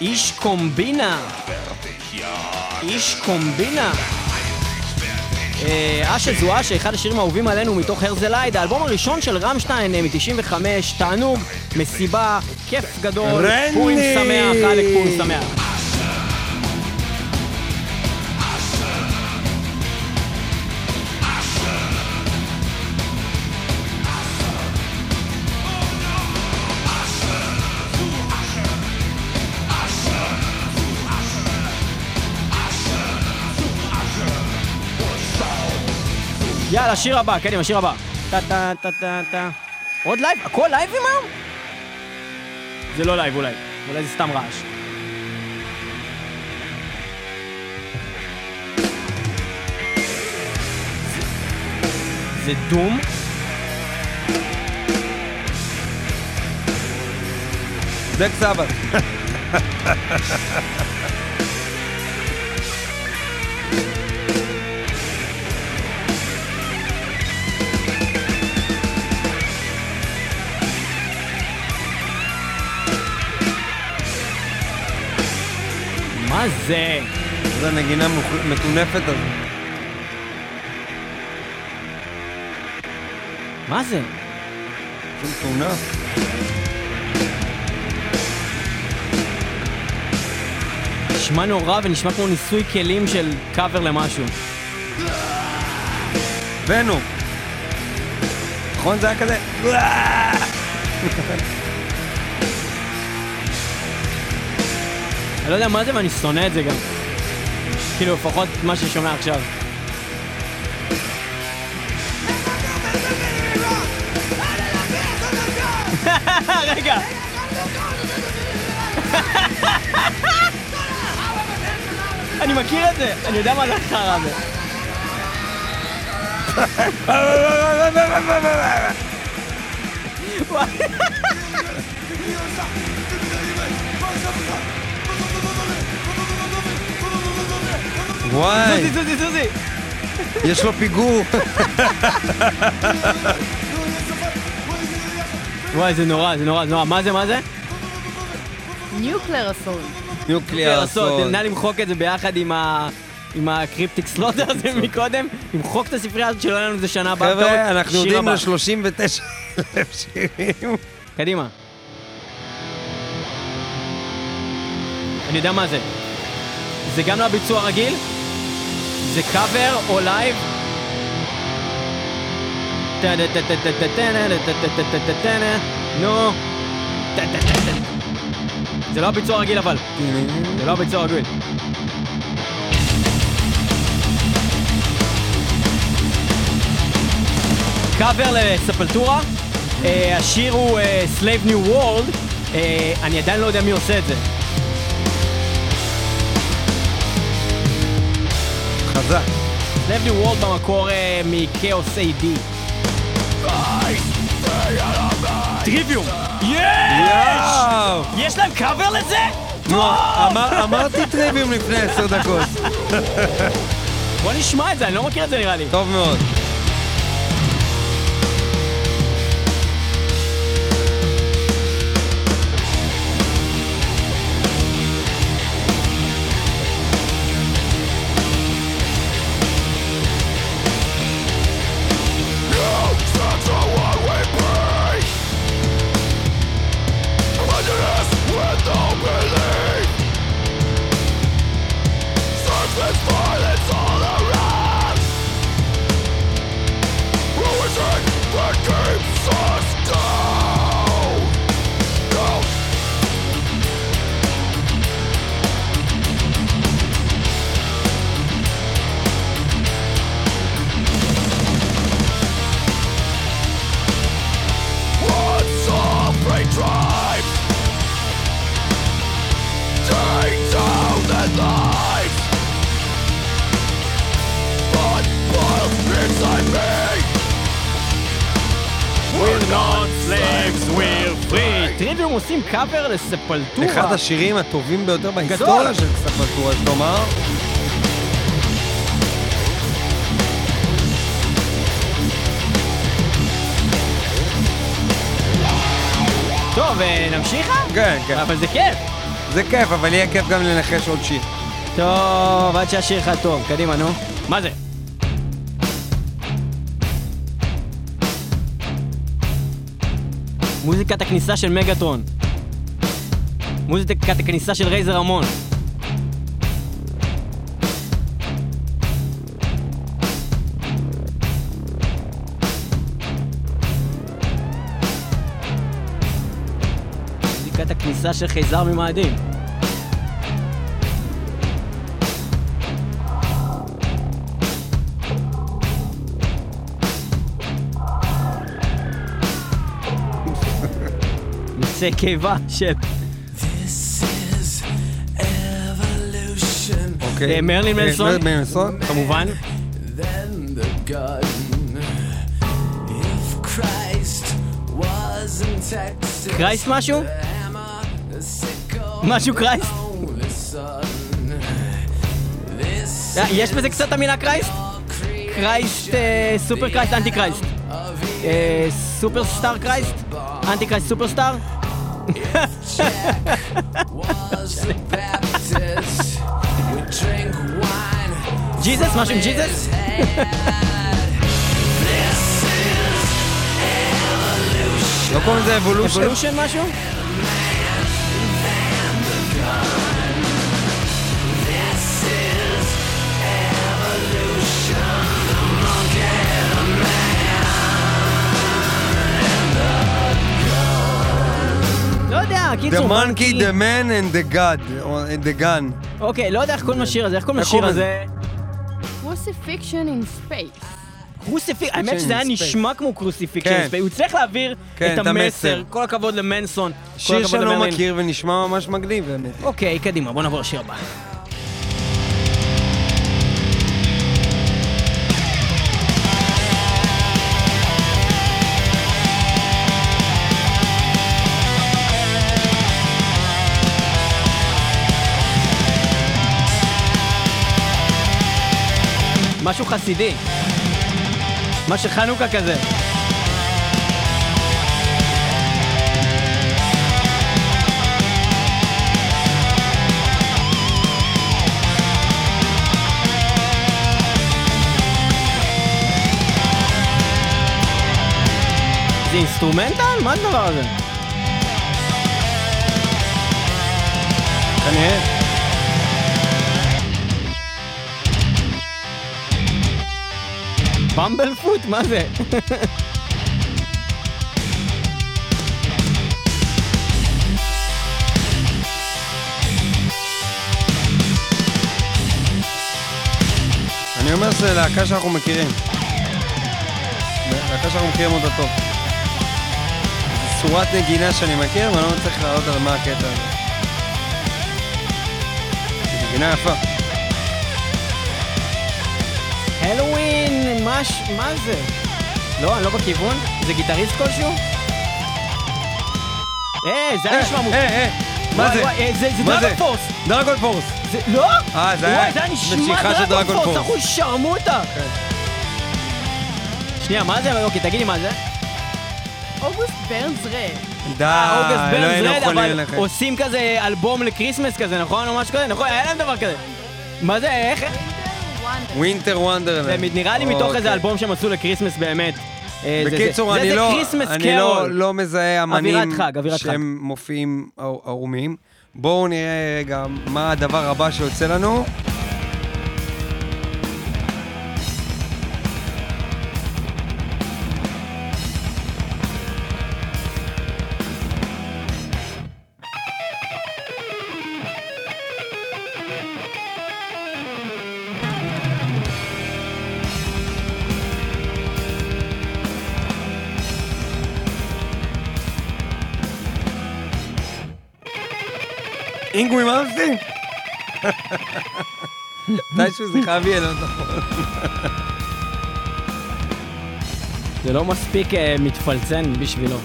[SPEAKER 2] איש קומבינה. איש קומבינה. אה, אשה זו אשה, אחד השירים האהובים עלינו מתוך הרזלייד, האלבום הראשון של רמשטיין אה, מ-95, תענוג, מסיבה, כיף גדול! פורים שמח, עלק פורים שמח. יאללה, שיר הבא, קדימה, שיר הבא. טה טה טה טה טה. עוד לייב? הכל לייבים היום? זה לא לייב אולי, אולי זה סתם רעש. זה- זה doom?
[SPEAKER 1] Black Sabbath.
[SPEAKER 2] מה זה?
[SPEAKER 1] איזה נגינה מטונפת הזו.
[SPEAKER 2] מה זה?
[SPEAKER 1] זה מטונף.
[SPEAKER 2] נשמע נורא ונשמע כמו ניסוי כלים של קאבר למשהו.
[SPEAKER 1] ונום. נכון זה היה כזה?
[SPEAKER 2] אני לא יודע מה זה ואני שונא את זה גם. כאילו, לפחות מה ששומע עכשיו. רגע. אני מכיר את זה, אני יודע מה זה החרא הזה.
[SPEAKER 1] וואי,
[SPEAKER 2] סוזי, סוזי, סוזי.
[SPEAKER 1] יש לו פיגור.
[SPEAKER 2] וואי, זה נורא, זה נורא, זה נורא. מה זה, מה זה?
[SPEAKER 4] ניוקלר אסון.
[SPEAKER 2] לעשות,
[SPEAKER 1] אסון.
[SPEAKER 2] נא למחוק את זה ביחד עם ה... עם ה Cryptic Slaughter הזה מקודם, למחוק את הספרייה הזאת שלא יהיה לנו את זה שנה הבאה.
[SPEAKER 1] חבר'ה. אנחנו יודעים
[SPEAKER 2] הבא.
[SPEAKER 1] ל-39 אלף שירים.
[SPEAKER 2] קדימה. אני יודע מה זה. זה גם לא ביצוע רגיל? זה קאבר או לייב? נו. זה לא הביצוע הרגיל אבל. זה לא הביצוע הרגיל. קאבר לספלטורה, אה, השיר הוא אה, Slave New World, אה, אני עדיין לא יודע מי עושה את זה.
[SPEAKER 1] חזק.
[SPEAKER 2] Slave New World במקור אה, מכאוס AD. טריוויום! יש! יש להם קאבר לזה?
[SPEAKER 1] אמרתי טריוויום לפני עשר דקות.
[SPEAKER 2] בוא נשמע את זה, אני לא מכיר את זה נראה לי.
[SPEAKER 1] טוב מאוד.
[SPEAKER 2] קאבר לספלטורה.
[SPEAKER 1] אחד השירים הטובים ביותר בהיסטוריה של ספלטורה, יש לומר.
[SPEAKER 2] טוב, אה, נמשיך?
[SPEAKER 1] כן, כן.
[SPEAKER 2] אבל זה כיף.
[SPEAKER 1] זה כיף, אבל יהיה כיף גם לנחש עוד שיר.
[SPEAKER 2] טוב, עד שהשיר לך טוב. קדימה, נו. מה זה? מוזיקת הכניסה של מגאטרון. מוזיקת הכניסה של רייזר המון. מוזיקת הכניסה של חייזר ממאדים. מיצי קיבה של
[SPEAKER 1] אוקיי.
[SPEAKER 2] אה, מרלין
[SPEAKER 1] אה,
[SPEAKER 2] מנסון?
[SPEAKER 1] מרלין מנסון?
[SPEAKER 2] כמובן. קרייסט משהו? משהו קרייסט? אה, יש בזה קצת המילה קרייסט? קרייסט, סופר קרייסט, אנטי קרייסט. סופר סטאר קרייסט? אנטי קרייסט סופר סטאר?
[SPEAKER 7] Jesus,
[SPEAKER 1] masz im Jesus? No
[SPEAKER 2] Evolution. Evolution, Masiu? יודע,
[SPEAKER 1] The
[SPEAKER 2] קיצור,
[SPEAKER 1] monkey, the man and the god, or and the gun.
[SPEAKER 2] אוקיי, לא יודע איך קוראים לשיר הזה, איך קוראים לשיר הזה?
[SPEAKER 4] Cruci-Fiction in Space.
[SPEAKER 2] Crucific, האמת שזה היה
[SPEAKER 1] in
[SPEAKER 2] נשמע כמו Cruci-Fiction,
[SPEAKER 1] כן.
[SPEAKER 2] הוא הצליח להעביר
[SPEAKER 1] כן,
[SPEAKER 2] את המסר. כל הכבוד למנסון,
[SPEAKER 1] שיר שאני לא. מכיר ונשמע ממש מגניב באמת.
[SPEAKER 2] אוקיי, קדימה, בוא נעבור לשיר הבא. משהו חסידי. משהו חנוכה כזה. זה אינסטרומנטל? מה הדבר הזה?
[SPEAKER 1] כנראה.
[SPEAKER 2] במבל פוט? מה זה?
[SPEAKER 1] אני אומר שזה להקה שאנחנו מכירים. להקה שאנחנו מכירים אותה טוב. זו צורת נגינה שאני מכיר, ואני לא מצליח לעלות על מה הקטע הזה. נגינה יפה.
[SPEAKER 2] הלואוין, מה זה? לא, אני לא בכיוון? זה גיטריסט כלשהו? אה, זה היה נשמע מוזר.
[SPEAKER 1] אה, אה, מה זה?
[SPEAKER 2] אה, זה דרגון? פורס.
[SPEAKER 1] דרגון פורס.
[SPEAKER 2] לא?
[SPEAKER 1] אה, זה היה משיכה של
[SPEAKER 2] דרגון פורס,
[SPEAKER 1] פורס.
[SPEAKER 2] אנחנו שרמוטה. שנייה, מה זה? אוקיי, תגידי מה זה?
[SPEAKER 4] August Burns Red.
[SPEAKER 1] די, לא היינו יכולים ללכת.
[SPEAKER 2] עושים כזה אלבום ל Christmas כזה, נכון? או משהו כזה, נכון? היה להם דבר כזה. מה זה, איך?
[SPEAKER 1] Winter Wonderland.
[SPEAKER 2] זה נראה לי מתוך איזה
[SPEAKER 1] אוקיי.
[SPEAKER 2] אלבום שהם עשו ל Christmas באמת. אה,
[SPEAKER 1] בקיצור, אני לא, אני לא. לא מזהה אמנים. שהם מופיעים ער- ערומים. בואו נראה רגע מה הדבר הבא שיוצא לנו. אינגווי מרסטין? מתישהו זה חייב יהיה, לא נכון.
[SPEAKER 2] זה לא מספיק אה, מתפלצן בשבילו.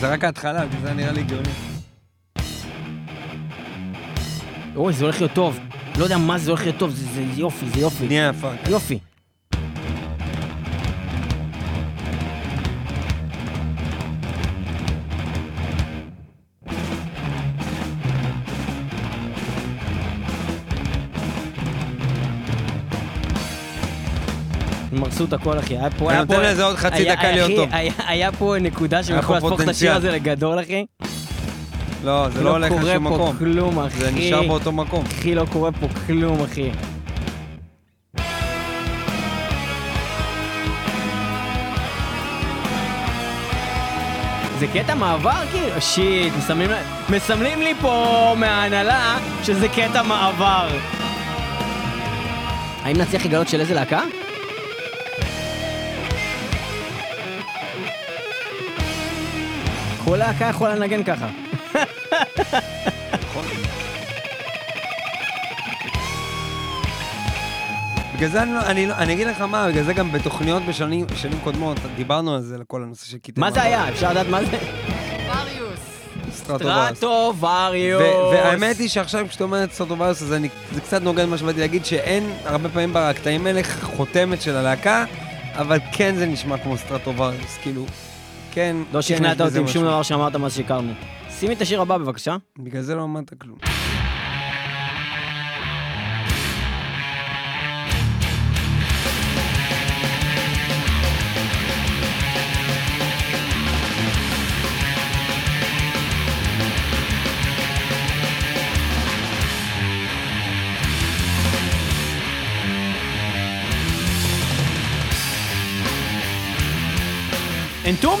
[SPEAKER 1] זה רק ההתחלה, זה נראה לי גאוני.
[SPEAKER 2] אוי, זה הולך להיות טוב. לא יודע מה זה הולך להיות טוב, זה זה יופי, זה יופי.
[SPEAKER 1] נהיה יפה.
[SPEAKER 2] יופי. הרסו את הכל, אחי. היה פה...
[SPEAKER 1] אני נותן לזה עוד חצי דקה להיות טוב.
[SPEAKER 2] היה- פה נקודה שהם
[SPEAKER 1] פה
[SPEAKER 2] להפוך את השיר. הזה לגדול, אחי.
[SPEAKER 1] לא, זה לא הולך לשום
[SPEAKER 2] קורה
[SPEAKER 1] מקום.
[SPEAKER 2] פה כלום, אחי.
[SPEAKER 1] זה נשאר באותו מקום.
[SPEAKER 2] אחי, לא קורה פה כלום, אחי. זה קטע מעבר כאילו? שיט, מסמלים, מסמלים לי פה מההנהלה שזה קטע מעבר. האם נצליח לגלות של איזה להקה? כל להקה יכולה לנגן ככה.
[SPEAKER 1] בגלל זה אני, לא- אני, לא- אני אגיד לך מה, בגלל זה גם בתוכניות בשנים שנים קודמות, דיברנו על זה, לכל הנושא של קטעי
[SPEAKER 2] מה זה היה? אפשר לדעת מה זה?
[SPEAKER 4] varius.
[SPEAKER 1] Stratovarius.
[SPEAKER 2] Stratovarius.
[SPEAKER 1] ו- והאמת היא שעכשיו כשאתה אומר Stratovarius, אז אני, זה קצת נוגד מה שבאתי להגיד, שאין הרבה פעמים בקטעים האלה חותמת של הלהקה, אבל כן זה נשמע כמו Stratovarius, כאילו, כן...
[SPEAKER 2] לא
[SPEAKER 1] כן,
[SPEAKER 2] שכנעת אותי עם שום דבר שאמרת מאז שהכרנו. שימי את השיר הבא בבקשה.
[SPEAKER 1] בגלל זה לא אמרת כלום.
[SPEAKER 2] אין טום?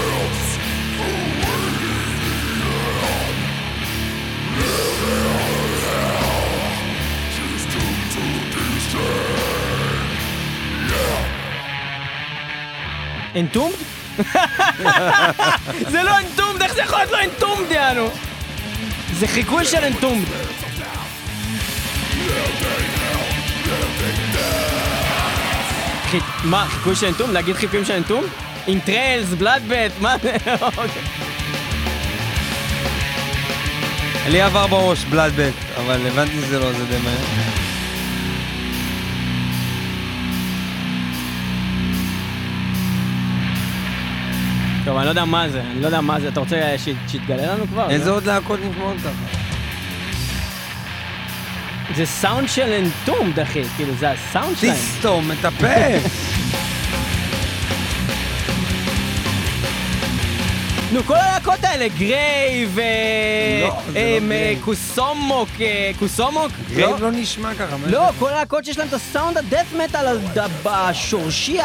[SPEAKER 2] אנטומד? זה לא אנטומד, איך זה יכול להיות לא אנטומד, יענו? זה חיקוי של אנטומד. חי- מה, חיקוי של אנטומד? להגיד חיקויים של אנטומד? אינטריילס, בלאדבט, מה זה?
[SPEAKER 1] לי עבר בראש בלאדבק, אבל הבנתי שזה לא, זה די מהר.
[SPEAKER 2] טוב, אני לא יודע מה זה, אני לא יודע מה זה, אתה רוצה שיתגלה לנו כבר?
[SPEAKER 1] איזה
[SPEAKER 2] לא?
[SPEAKER 1] עוד להקות נשמעות ככה?
[SPEAKER 2] זה סאונד של Entombed, אחי, כאילו, זה הסאונד שלהם.
[SPEAKER 1] תסתום את הפה!
[SPEAKER 2] נו, כל הלהקות האלה, Grave ו...
[SPEAKER 1] לא, זה
[SPEAKER 2] אה,
[SPEAKER 1] לא Grave.
[SPEAKER 2] כוסאומוק, אה, כוסאומוק?
[SPEAKER 1] Grave לא נשמע ככה,
[SPEAKER 2] לא,
[SPEAKER 1] זה?
[SPEAKER 2] כל הלהקות שיש להם את הסאונד ה death metal השורשי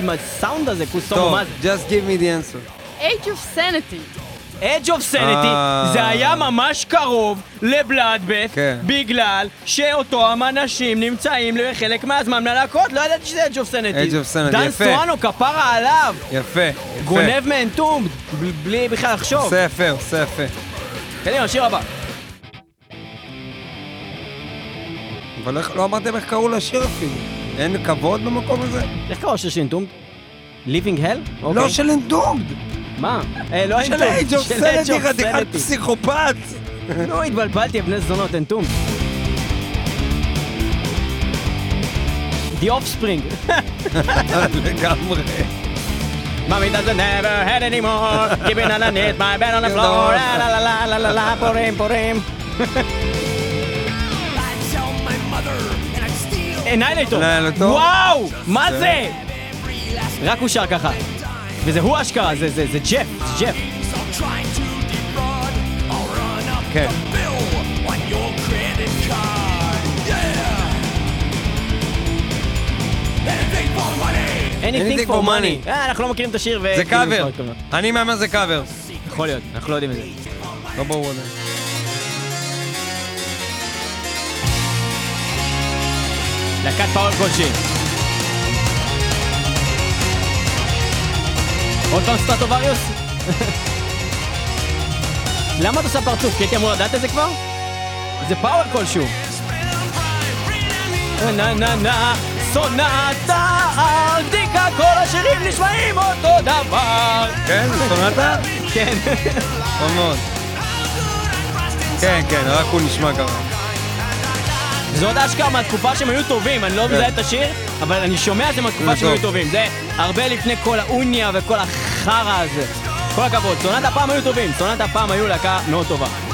[SPEAKER 2] עם הסאונד הזה, קוסומו,
[SPEAKER 1] טוב, just give me the answer.
[SPEAKER 4] Age of Sanity.
[SPEAKER 2] Edge of Sanity,
[SPEAKER 1] אה.
[SPEAKER 2] זה היה ממש קרוב לבלאדבט,
[SPEAKER 1] כן.
[SPEAKER 2] בגלל שאותם אנשים נמצאים לחלק מהזמן מהלהקות, לא ידעתי שזה of Sanity.
[SPEAKER 1] Edge of Sanity,
[SPEAKER 2] דן
[SPEAKER 1] יפה.
[SPEAKER 2] סואנו, כפרה עליו,
[SPEAKER 1] יפה, יפה.
[SPEAKER 2] גונב מאנטום, ב- בלי בכלל לחשוב.
[SPEAKER 1] עושה יפה, עושה יפה.
[SPEAKER 2] קדימה, שיר הבא.
[SPEAKER 1] אבל איך- לא אמרתם איך קראו לשיר אפילו. אין כבוד במקום הזה?
[SPEAKER 2] איך קראו השיר של אנטום? Living Hell?
[SPEAKER 1] לא של אנדומד,
[SPEAKER 2] מה? אה, לא
[SPEAKER 1] של
[SPEAKER 2] אנטום.
[SPEAKER 1] אייג' אוף
[SPEAKER 2] של of
[SPEAKER 1] חתיכת. פסיכופת.
[SPEAKER 2] נו, התבלבלתי, בני זונות, אנטום. The Offspring.
[SPEAKER 1] לגמרי.
[SPEAKER 2] Mommy doesn't never had anymore. Keeping underneath my bed on the floor. La la la la la la פורים פורים. אנאילטור. וואו! מה זה? רק הוא שר ככה. וזה הוא אשכרה, זה זה זה ג'ף, זה ג'ף.
[SPEAKER 1] כן.
[SPEAKER 2] Anything for money. אה, אנחנו לא מכירים את השיר ו...
[SPEAKER 1] זה
[SPEAKER 2] כאילו,
[SPEAKER 1] קאבר.
[SPEAKER 2] הכבוד.
[SPEAKER 1] אני מהמר זה קאבר.
[SPEAKER 2] יכול להיות, אנחנו לא יודעים את זה.
[SPEAKER 1] לא ברור עדיין.
[SPEAKER 2] להקת power כלשהי. עוד פעם Stratovarius? למה את עושה פרצוף? כי הייתי אמור לדעת את זה כבר? זה power כלשהו. נה נה נה Sonata Arctica כל השירים נשמעים אותו דבר
[SPEAKER 1] כן? Sonata?
[SPEAKER 2] כן
[SPEAKER 1] טוב מאוד. כן, כן, רק הוא נשמע ככה.
[SPEAKER 2] זה עוד אשכרה מהתקופה שהם היו טובים, אני לא מזהה את השיר, אבל אני שומע את זה מהתקופה שהם היו
[SPEAKER 1] טוב.
[SPEAKER 2] טובים. זה הרבה לפני כל האוניה וכל החרא הזה. כל הכבוד, סונת הפעם היו טובים, סונת הפעם היו להקה מאוד טובה.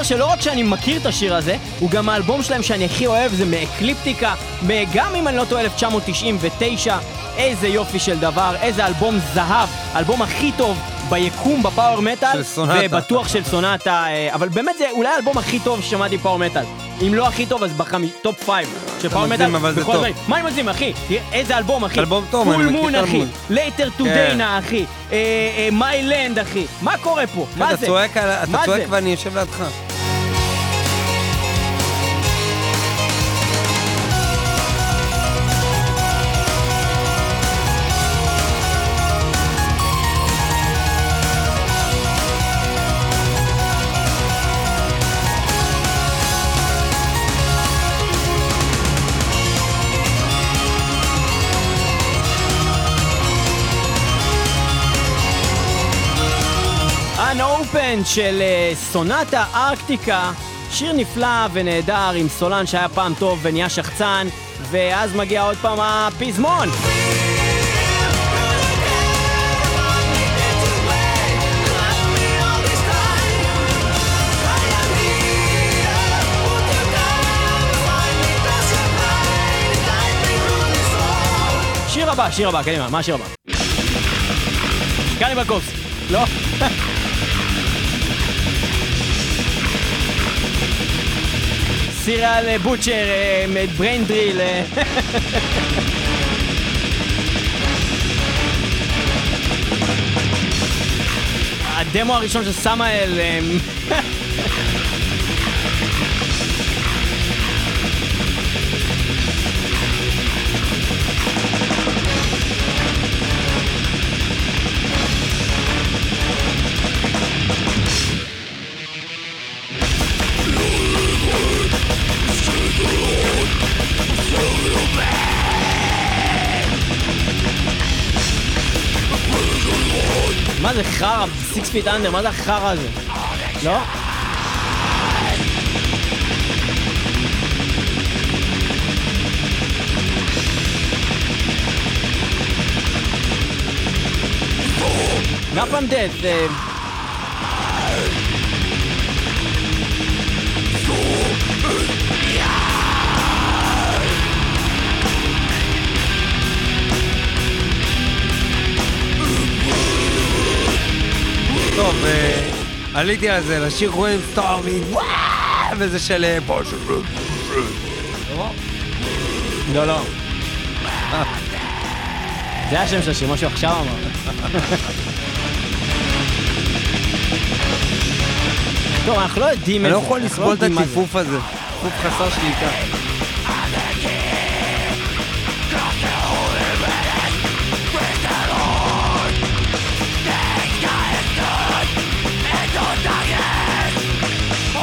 [SPEAKER 2] מסתבר שלא רק שאני מכיר את השיר הזה, הוא גם האלבום שלהם שאני הכי אוהב, זה מ Ecliptica, גם אם אני לא טועה 1999, איזה יופי של דבר, איזה אלבום זהב, האלבום הכי טוב ביקום ב power metal,
[SPEAKER 1] של Sonata.
[SPEAKER 2] ובטוח של Sonata, אה, אבל באמת זה אולי האלבום הכי טוב ששמעתי ב power metal. אם לא הכי טוב, אז ב top five. של
[SPEAKER 1] power
[SPEAKER 2] metal,
[SPEAKER 1] אבל זה
[SPEAKER 2] בכל
[SPEAKER 1] טוב.
[SPEAKER 2] מה אני מגזים, אחי? איזה אלבום, אחי.
[SPEAKER 1] אלבום טוב, אני
[SPEAKER 2] Full
[SPEAKER 1] מכיר
[SPEAKER 2] Moon,
[SPEAKER 1] את
[SPEAKER 2] אחי.
[SPEAKER 1] האלבום.
[SPEAKER 2] Letter to
[SPEAKER 1] כן.
[SPEAKER 2] Dana, אחי. מיילנד, אחי. מה קורה פה? מה זה?
[SPEAKER 1] אתה צועק? ואני יושב לידך.
[SPEAKER 2] Unopened של אה, סונטה ארקטיקה, שיר נפלא ונהדר עם סולן שהיה פעם טוב ונהיה שחצן, ואז מגיע עוד פעם הפזמון. שיר הבא, שיר הבא, קדימה, מה השיר הבא? קניבל קורס, לא? סיריאל בוטשר, בריין דריל. הדמו הראשון של סמאל. מה זה חרא? סיקס פיט אנדר, מה זה החרא הזה? לא? נפלם דט,
[SPEAKER 1] טוב, אה, עליתי על זה, לשיר רואים סטארמי, וואו, וזה של אה, פושו.
[SPEAKER 2] לא, לא. זה השם של השיר, משהו עכשיו אמר. טוב, אנחנו לא יודעים
[SPEAKER 1] אני לא. יכול
[SPEAKER 2] אנחנו
[SPEAKER 1] לסבול את. הציפוף הזה. ציפוף חסר שליטה.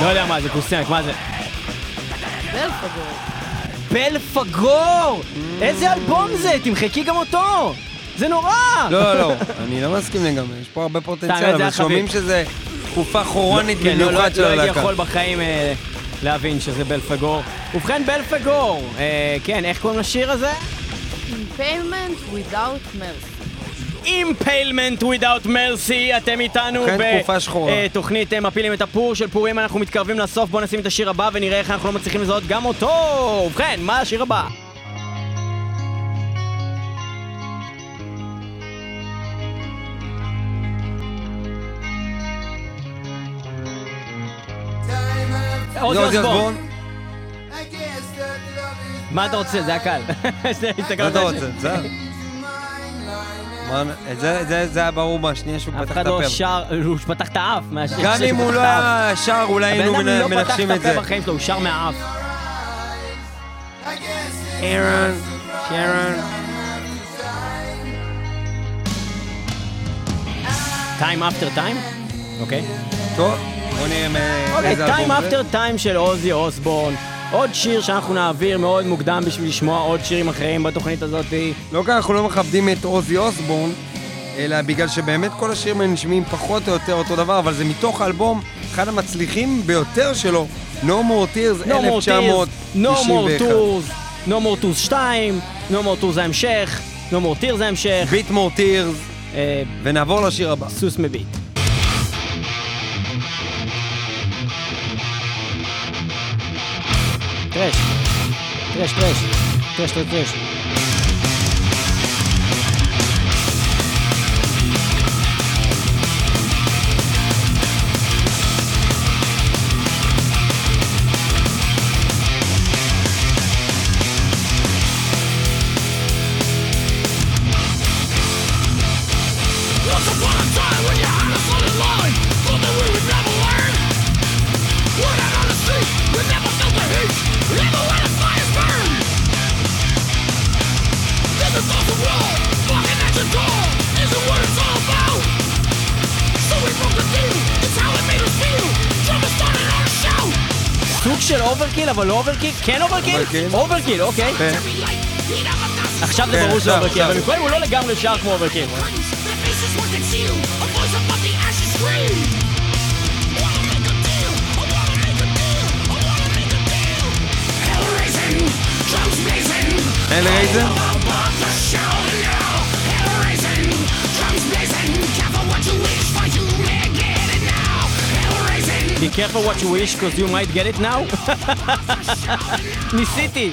[SPEAKER 2] לא יודע מה זה, קוסמק, מה זה?
[SPEAKER 4] בלפגור.
[SPEAKER 2] בלפגור! איזה אלבום זה? תמחקי גם אותו! זה נורא!
[SPEAKER 1] לא, לא, אני לא מסכים לגמרי, יש פה הרבה פוטנציאל, אבל. שומעים שזה תקופה כרונית
[SPEAKER 2] כן, לא-
[SPEAKER 1] במיוחד של
[SPEAKER 2] לא הייתי
[SPEAKER 1] הלהקה.
[SPEAKER 2] יכול בחיים אה, להבין שזה בלפגור. ובכן, בלפגור, אה, כן, איך קוראים לשיר הזה?
[SPEAKER 4] Impalement without mercy.
[SPEAKER 2] Impalement Without Mercy, אתם איתנו
[SPEAKER 1] שחורה.
[SPEAKER 2] בתוכנית אה, מפילים את הפור של פורים, אנחנו מתקרבים לסוף, בואו נשים את השיר הבא ונראה איך אנחנו לא מצליחים לזהות גם אותו. ובכן, מה השיר הבא? עוזי
[SPEAKER 1] עוזי
[SPEAKER 2] אוסבורן.
[SPEAKER 1] אוסבורן,
[SPEAKER 2] מה אתה רוצה? זה הקל.
[SPEAKER 1] מה
[SPEAKER 2] הסתכלת
[SPEAKER 1] אתה רוצה?
[SPEAKER 2] זה.
[SPEAKER 1] בסדר. את זה- זה- זה היה ברור מהשנייה שהוא
[SPEAKER 2] אף
[SPEAKER 1] פתח
[SPEAKER 2] אחד
[SPEAKER 1] את
[SPEAKER 2] לא
[SPEAKER 1] הפה.
[SPEAKER 2] שר, הוא פתח את האף.
[SPEAKER 1] גם אם הוא לא
[SPEAKER 2] את.
[SPEAKER 1] היה שר, אולי היינו
[SPEAKER 2] הבן אדם לא פתח
[SPEAKER 1] מנחשים
[SPEAKER 2] את
[SPEAKER 1] את זה.
[SPEAKER 2] הפה בחיים שלו, הוא שר מהאף.
[SPEAKER 1] אירון, שרון.
[SPEAKER 2] Time after time? אוקיי.
[SPEAKER 1] טוב, בוא נראה מ-
[SPEAKER 2] אוקיי,
[SPEAKER 1] איזה
[SPEAKER 2] Time
[SPEAKER 1] אלבום זה.
[SPEAKER 2] after time של עוזי אוסבורן. עוד שיר שאנחנו נעביר מאוד מוקדם בשביל לשמוע עוד שירים אחרים בתוכנית הזאת.
[SPEAKER 1] לא כי אנחנו לא מכבדים את עוזי אוסבורן, אלא בגלל שבאמת כל השירים האלה נשמעים פחות או יותר אותו דבר, אבל זה מתוך האלבום, אחד המצליחים ביותר שלו, No More Tears,
[SPEAKER 2] No more tears, no more
[SPEAKER 1] 1991.
[SPEAKER 2] tours, no more tours 2, no more tours ההמשך, no more tears ההמשך.
[SPEAKER 1] Beat More Tears,
[SPEAKER 2] אה,
[SPEAKER 1] ונעבור לשיר הבא.
[SPEAKER 2] סוס מביט. 3, 3, 3, 3, 3, 3. אוברקיל, אבל לא Overkill? כן
[SPEAKER 1] Overkill?
[SPEAKER 2] Overkill. אוקיי.
[SPEAKER 1] כן.
[SPEAKER 2] עכשיו זה
[SPEAKER 1] כן,
[SPEAKER 2] ברור שזה Overkill, אבל
[SPEAKER 1] עכשיו.
[SPEAKER 2] קודם הוא לא לגמרי שר כמו Overkill.
[SPEAKER 1] Hellraiser?
[SPEAKER 2] Be careful what you wish, cause you might get it now. ניסיתי.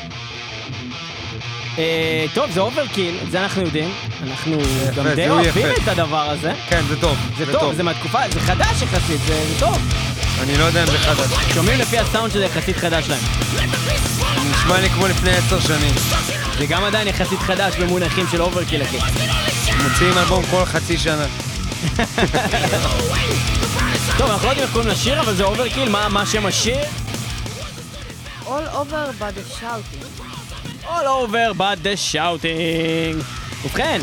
[SPEAKER 2] אה, טוב, זה Overkill, את זה אנחנו יודעים. אנחנו גם די
[SPEAKER 1] זיהוי
[SPEAKER 2] אוהבים
[SPEAKER 1] יפה.
[SPEAKER 2] את הדבר הזה.
[SPEAKER 1] כן, זה טוב.
[SPEAKER 2] זה טוב, זה מהתקופה, זה חדש יחסית, זה זה טוב.
[SPEAKER 1] אני לא יודע אם זה חדש.
[SPEAKER 2] שומעים לפי הסאונד שזה יחסית חדש להם.
[SPEAKER 1] נשמע לי כמו לפני עשר שנים.
[SPEAKER 2] זה גם עדיין יחסית חדש במונחים של Overkill, אחי.
[SPEAKER 1] מוציאים אלבום כל חצי שנה.
[SPEAKER 2] טוב, אנחנו לא יודעים איך קוראים לשיר, אבל זה Overkill, מה שם השיר?
[SPEAKER 4] All over by the shouting.
[SPEAKER 2] All over but the shouting. ובכן,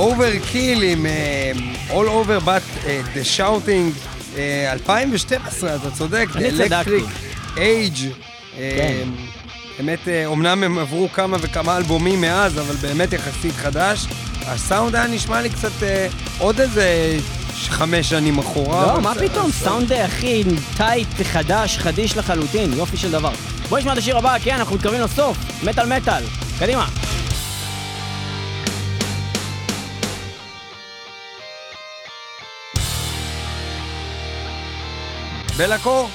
[SPEAKER 1] Overkill עם אה, All Over But אה, The Shouting, אה, 2012, אתה צודק,
[SPEAKER 2] אני צדקתי.
[SPEAKER 1] Age. אה,
[SPEAKER 2] כן.
[SPEAKER 1] באמת, אה, אומנם הם עברו כמה וכמה אלבומים מאז, אבל באמת יחסית חדש. הסאונד היה נשמע לי קצת אה, עוד איזה חמש שנים אחורה.
[SPEAKER 2] לא, מה פתאום, סאונד הכי טייט, חדש, חדיש לחלוטין, יופי של דבר. בוא נשמע את השיר הבא, כן, אנחנו מתקרבים לסוף. מטאל מטאל, קדימה.
[SPEAKER 1] בלקור?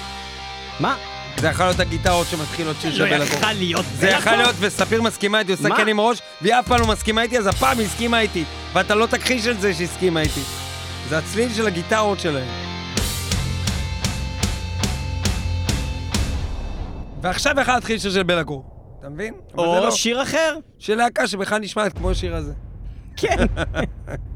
[SPEAKER 2] מה?
[SPEAKER 1] זה יכול להיות הגיטרות שמתחילות שיר של
[SPEAKER 2] לא
[SPEAKER 1] בלקור.
[SPEAKER 2] יכל להיות
[SPEAKER 1] זה יכול? להיות, וספיר מסכימה איתי, עושה? כן עם הראש, והיא אף פעם לא מסכימה איתי, אז הפעם היא הסכימה איתי. ואתה לא תכחיש את זה שהיא הסכימה איתי. זה הצליל של הגיטרות שלהם. ועכשיו יכול להתחיל שיר של בלקור. אתה מבין?
[SPEAKER 2] או
[SPEAKER 1] לא.
[SPEAKER 2] שיר אחר?
[SPEAKER 1] של להקה שבכלל נשמעת כמו השיר הזה.
[SPEAKER 2] כן.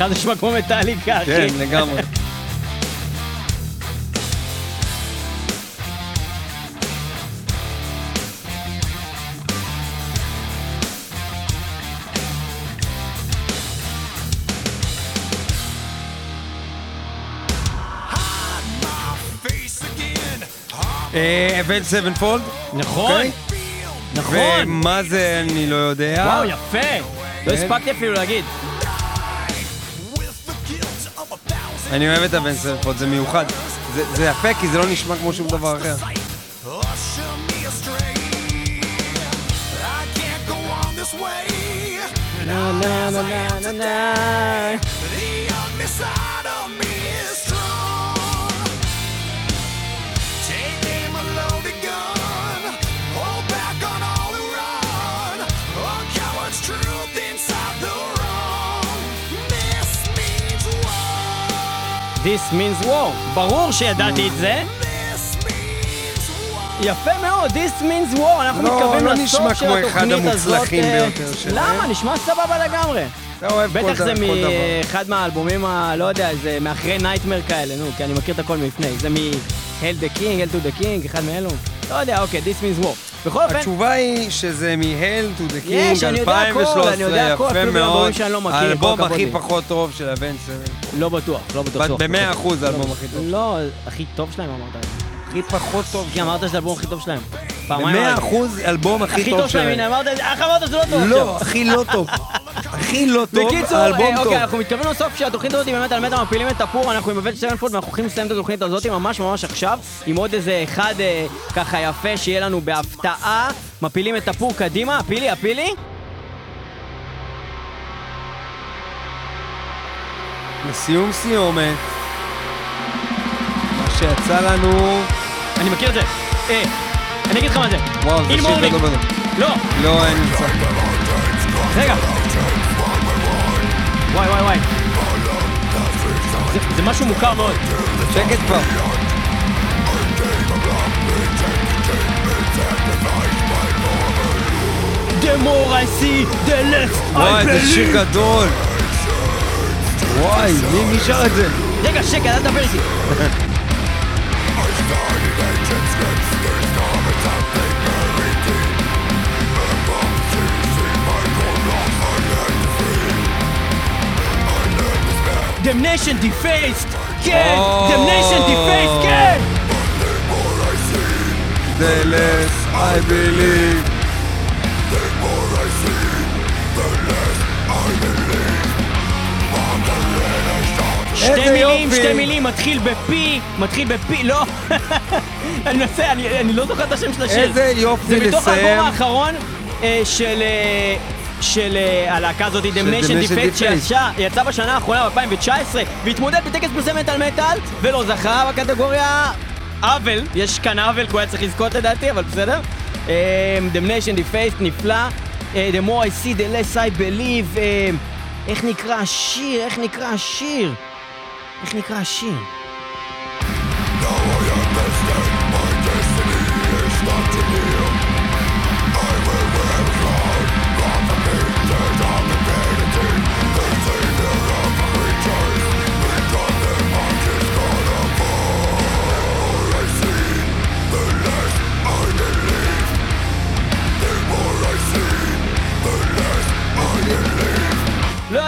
[SPEAKER 2] אחד נשמע כמו מטאליקה, אחי.
[SPEAKER 1] כן, לגמרי. Avenged Sevenfold,
[SPEAKER 2] נכון,
[SPEAKER 1] אוקיי?
[SPEAKER 2] נכון.
[SPEAKER 1] ומה זה אני לא יודע.
[SPEAKER 2] וואו, יפה. לא הספקתי אפילו להגיד.
[SPEAKER 1] אני אוהב את Avenged Sevenfold, זה מיוחד. זה- זה יפה כי זה לא נשמע כמו שום דבר אחר.
[SPEAKER 2] נה נה נה נה נה נה. This means war. ברור שידעתי את זה. יפה מאוד, This means war. אנחנו
[SPEAKER 1] לא,
[SPEAKER 2] מתקרבים
[SPEAKER 1] לא
[SPEAKER 2] לסוף
[SPEAKER 1] נשמע
[SPEAKER 2] של
[SPEAKER 1] כמו אחד
[SPEAKER 2] התוכנית הזאת.
[SPEAKER 1] המוצלחים
[SPEAKER 2] אה,
[SPEAKER 1] ביותר שלהם.
[SPEAKER 2] למה? נשמע סבבה לגמרי.
[SPEAKER 1] אתה אוהב כל
[SPEAKER 2] בטח זה
[SPEAKER 1] דבר- כל דבר.
[SPEAKER 2] מאחד מהאלבומים ה... לא יודע, זה מאחרי נייטמר כאלה, נו, כי אני מכיר את הכל מלפני. זה מ-Hell the King, Hell to the King, אחד מאלו. לא יודע, אוקיי, This means war. בכל אופן,
[SPEAKER 1] התשובה היא שזה מ-Hell to the
[SPEAKER 2] יש,
[SPEAKER 1] King,
[SPEAKER 2] אני יודע הכל,
[SPEAKER 1] 2013,
[SPEAKER 2] אני יודע הכל,
[SPEAKER 1] יפה
[SPEAKER 2] אפילו
[SPEAKER 1] מאוד.
[SPEAKER 2] שאני לא מכיר,
[SPEAKER 1] האלבום הכי. פחות טוב של Avenged Sevenfold.
[SPEAKER 2] לא בטוח, לא בטוח. סוף,
[SPEAKER 1] במאה. אחוז האלבום הכי טוב.
[SPEAKER 2] לא, הכי טוב שלהם אמרת.
[SPEAKER 1] הכי פחות טוב.
[SPEAKER 2] כי אמרת שזה האלבום הכי טוב שלהם.
[SPEAKER 1] במאה. אחוז אלבום הכי
[SPEAKER 2] הכי
[SPEAKER 1] טוב
[SPEAKER 2] טוב שלהם,
[SPEAKER 1] שלהם.
[SPEAKER 2] הנה אמרת זה, איך אמרת שזה לא טוב
[SPEAKER 1] לא? הכי לא טוב. הכי לא טוב,
[SPEAKER 2] בקיצור,
[SPEAKER 1] האלבום
[SPEAKER 2] אה,
[SPEAKER 1] טוב.
[SPEAKER 2] אוקיי, אנחנו מתכוונים לסוף שהתוכנית הזאת היא באמת על מטה מפילים את הפור, אנחנו עם Avenged Sevenfold ואנחנו הולכים לסיים את התוכנית הזאת ממש ממש עכשיו, עם עוד איזה אחד אה, ככה יפה שיהיה לנו בהפתעה, מפילים את הפור קדימה, הפילי, הפילי?
[SPEAKER 1] לסיום סיומת, מה שיצא לנו...
[SPEAKER 2] אני מכיר את זה. אה, אני אגיד לך מה זה.
[SPEAKER 1] וואו, זה שיר גדול.
[SPEAKER 2] לא,
[SPEAKER 1] לא, אין נמצא.
[SPEAKER 2] רגע. וואי וואי וואי. זה- זה משהו מוכר מאוד.
[SPEAKER 1] שקט כבר.
[SPEAKER 2] The The more I see, the less I
[SPEAKER 1] וואי, זה שיר. גדול. וואי, מי שר את זה?
[SPEAKER 2] רגע, שקט, אל תדבר איתי. Damnation defaced! כן!
[SPEAKER 1] Oh.
[SPEAKER 2] Damnation defaced, כן!
[SPEAKER 1] The less I believe.
[SPEAKER 2] שתי מילים. שתי מילים, מתחיל בפי, מתחיל בפי, לא. אני מנסה, אני לא זוכר את השם של השיר.
[SPEAKER 1] איזה יופי
[SPEAKER 2] זה מתוך האלבום
[SPEAKER 1] לסיים.
[SPEAKER 2] האחרון אה, של... של אה, הלהקה הזאת, Damnation Defect,
[SPEAKER 1] Defect.
[SPEAKER 2] שיצא יצא בשנה האחרונה, ב-2019, והתמודד בטקס פרסי מטאל מטאל, ולא זכה בקטגוריה עוול, יש כאן עוול, כי הוא היה צריך לזכות לדעתי, אבל בסדר. אה, Damnation Defaced, נפלא. אה, The more I see, the less I believe. איך נקרא השיר? איך נקרא השיר? איך נקרא השיר?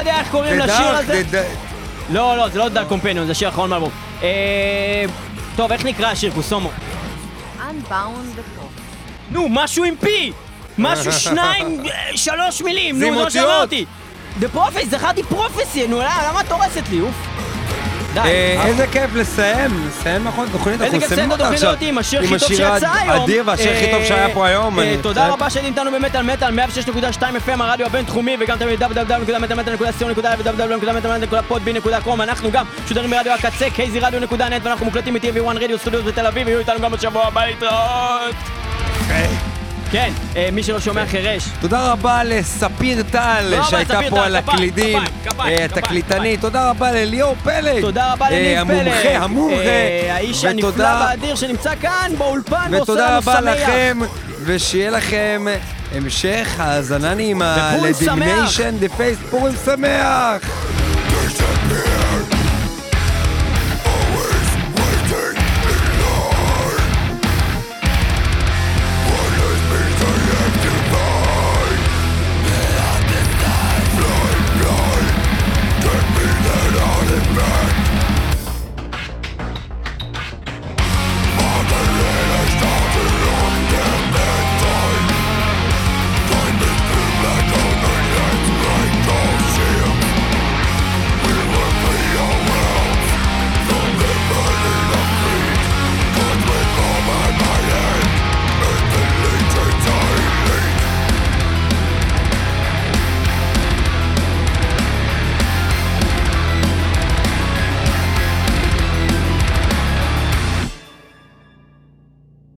[SPEAKER 2] יודע איך קוראים לשיר הזה.
[SPEAKER 1] זה דארק.
[SPEAKER 2] לא, לא, זה לא דארק קומפניון, זה השיר האחרון מהאלבום. אה, טוב, איך נקרא השיר, קוסומו?
[SPEAKER 4] Unbound the.
[SPEAKER 2] נו, משהו עם פי! משהו שניים, אה, שלוש מילים, נו, זה מה
[SPEAKER 1] אותיות.
[SPEAKER 2] שאמרתי. דה פרופס, זכרתי פרופסי, נו, למה למה את הורסת לי, אוף? די.
[SPEAKER 1] אה, איזה כיף לסיים, לסיים נכון תוכנית,
[SPEAKER 2] איזה
[SPEAKER 1] אנחנו
[SPEAKER 2] כיף לסיים
[SPEAKER 1] מסיימים
[SPEAKER 2] את
[SPEAKER 1] אותה
[SPEAKER 2] התוכנית
[SPEAKER 1] עכשיו.
[SPEAKER 2] הזאת עם השיר
[SPEAKER 1] עם
[SPEAKER 2] הכי טוב
[SPEAKER 1] השיר
[SPEAKER 2] שיצא היום.
[SPEAKER 1] אדיר והשיר הכי טוב שהיה פה היום.
[SPEAKER 2] אה, תודה. רבה שהייתם איתנו במטאל מטאל 106.2 FM הרדיו הבינתחומי וגם תמיד www.מטאלמטאל.co.il אנחנו גם משודרים ברדיו הקצה kzradio.net ואנחנו מוקלטים ב-TV1 רדיו סטודיו בתל אביב ויהיו איתנו גם בשבוע הבא להתראות. כן, אה, מי שלא שומע חירש.
[SPEAKER 1] תודה רבה לספיר טל,
[SPEAKER 2] רבה
[SPEAKER 1] שהייתה פה על הקלידים, אה, התקליטנית,
[SPEAKER 2] כפיים.
[SPEAKER 1] תודה רבה לליאור פלג,
[SPEAKER 2] תודה רבה
[SPEAKER 1] אה,
[SPEAKER 2] לניב פלג.
[SPEAKER 1] המומחה, המומחה,
[SPEAKER 2] אה, האיש הנפלא
[SPEAKER 1] ותודה-
[SPEAKER 2] והאדיר שנמצא כאן באולפן ועושה
[SPEAKER 1] ותודה
[SPEAKER 2] לנו
[SPEAKER 1] רבה
[SPEAKER 2] שמח.
[SPEAKER 1] לכם, ושיהיה לכם המשך האזנה נעימה. לדימיניישן דה פייס פורים שמח!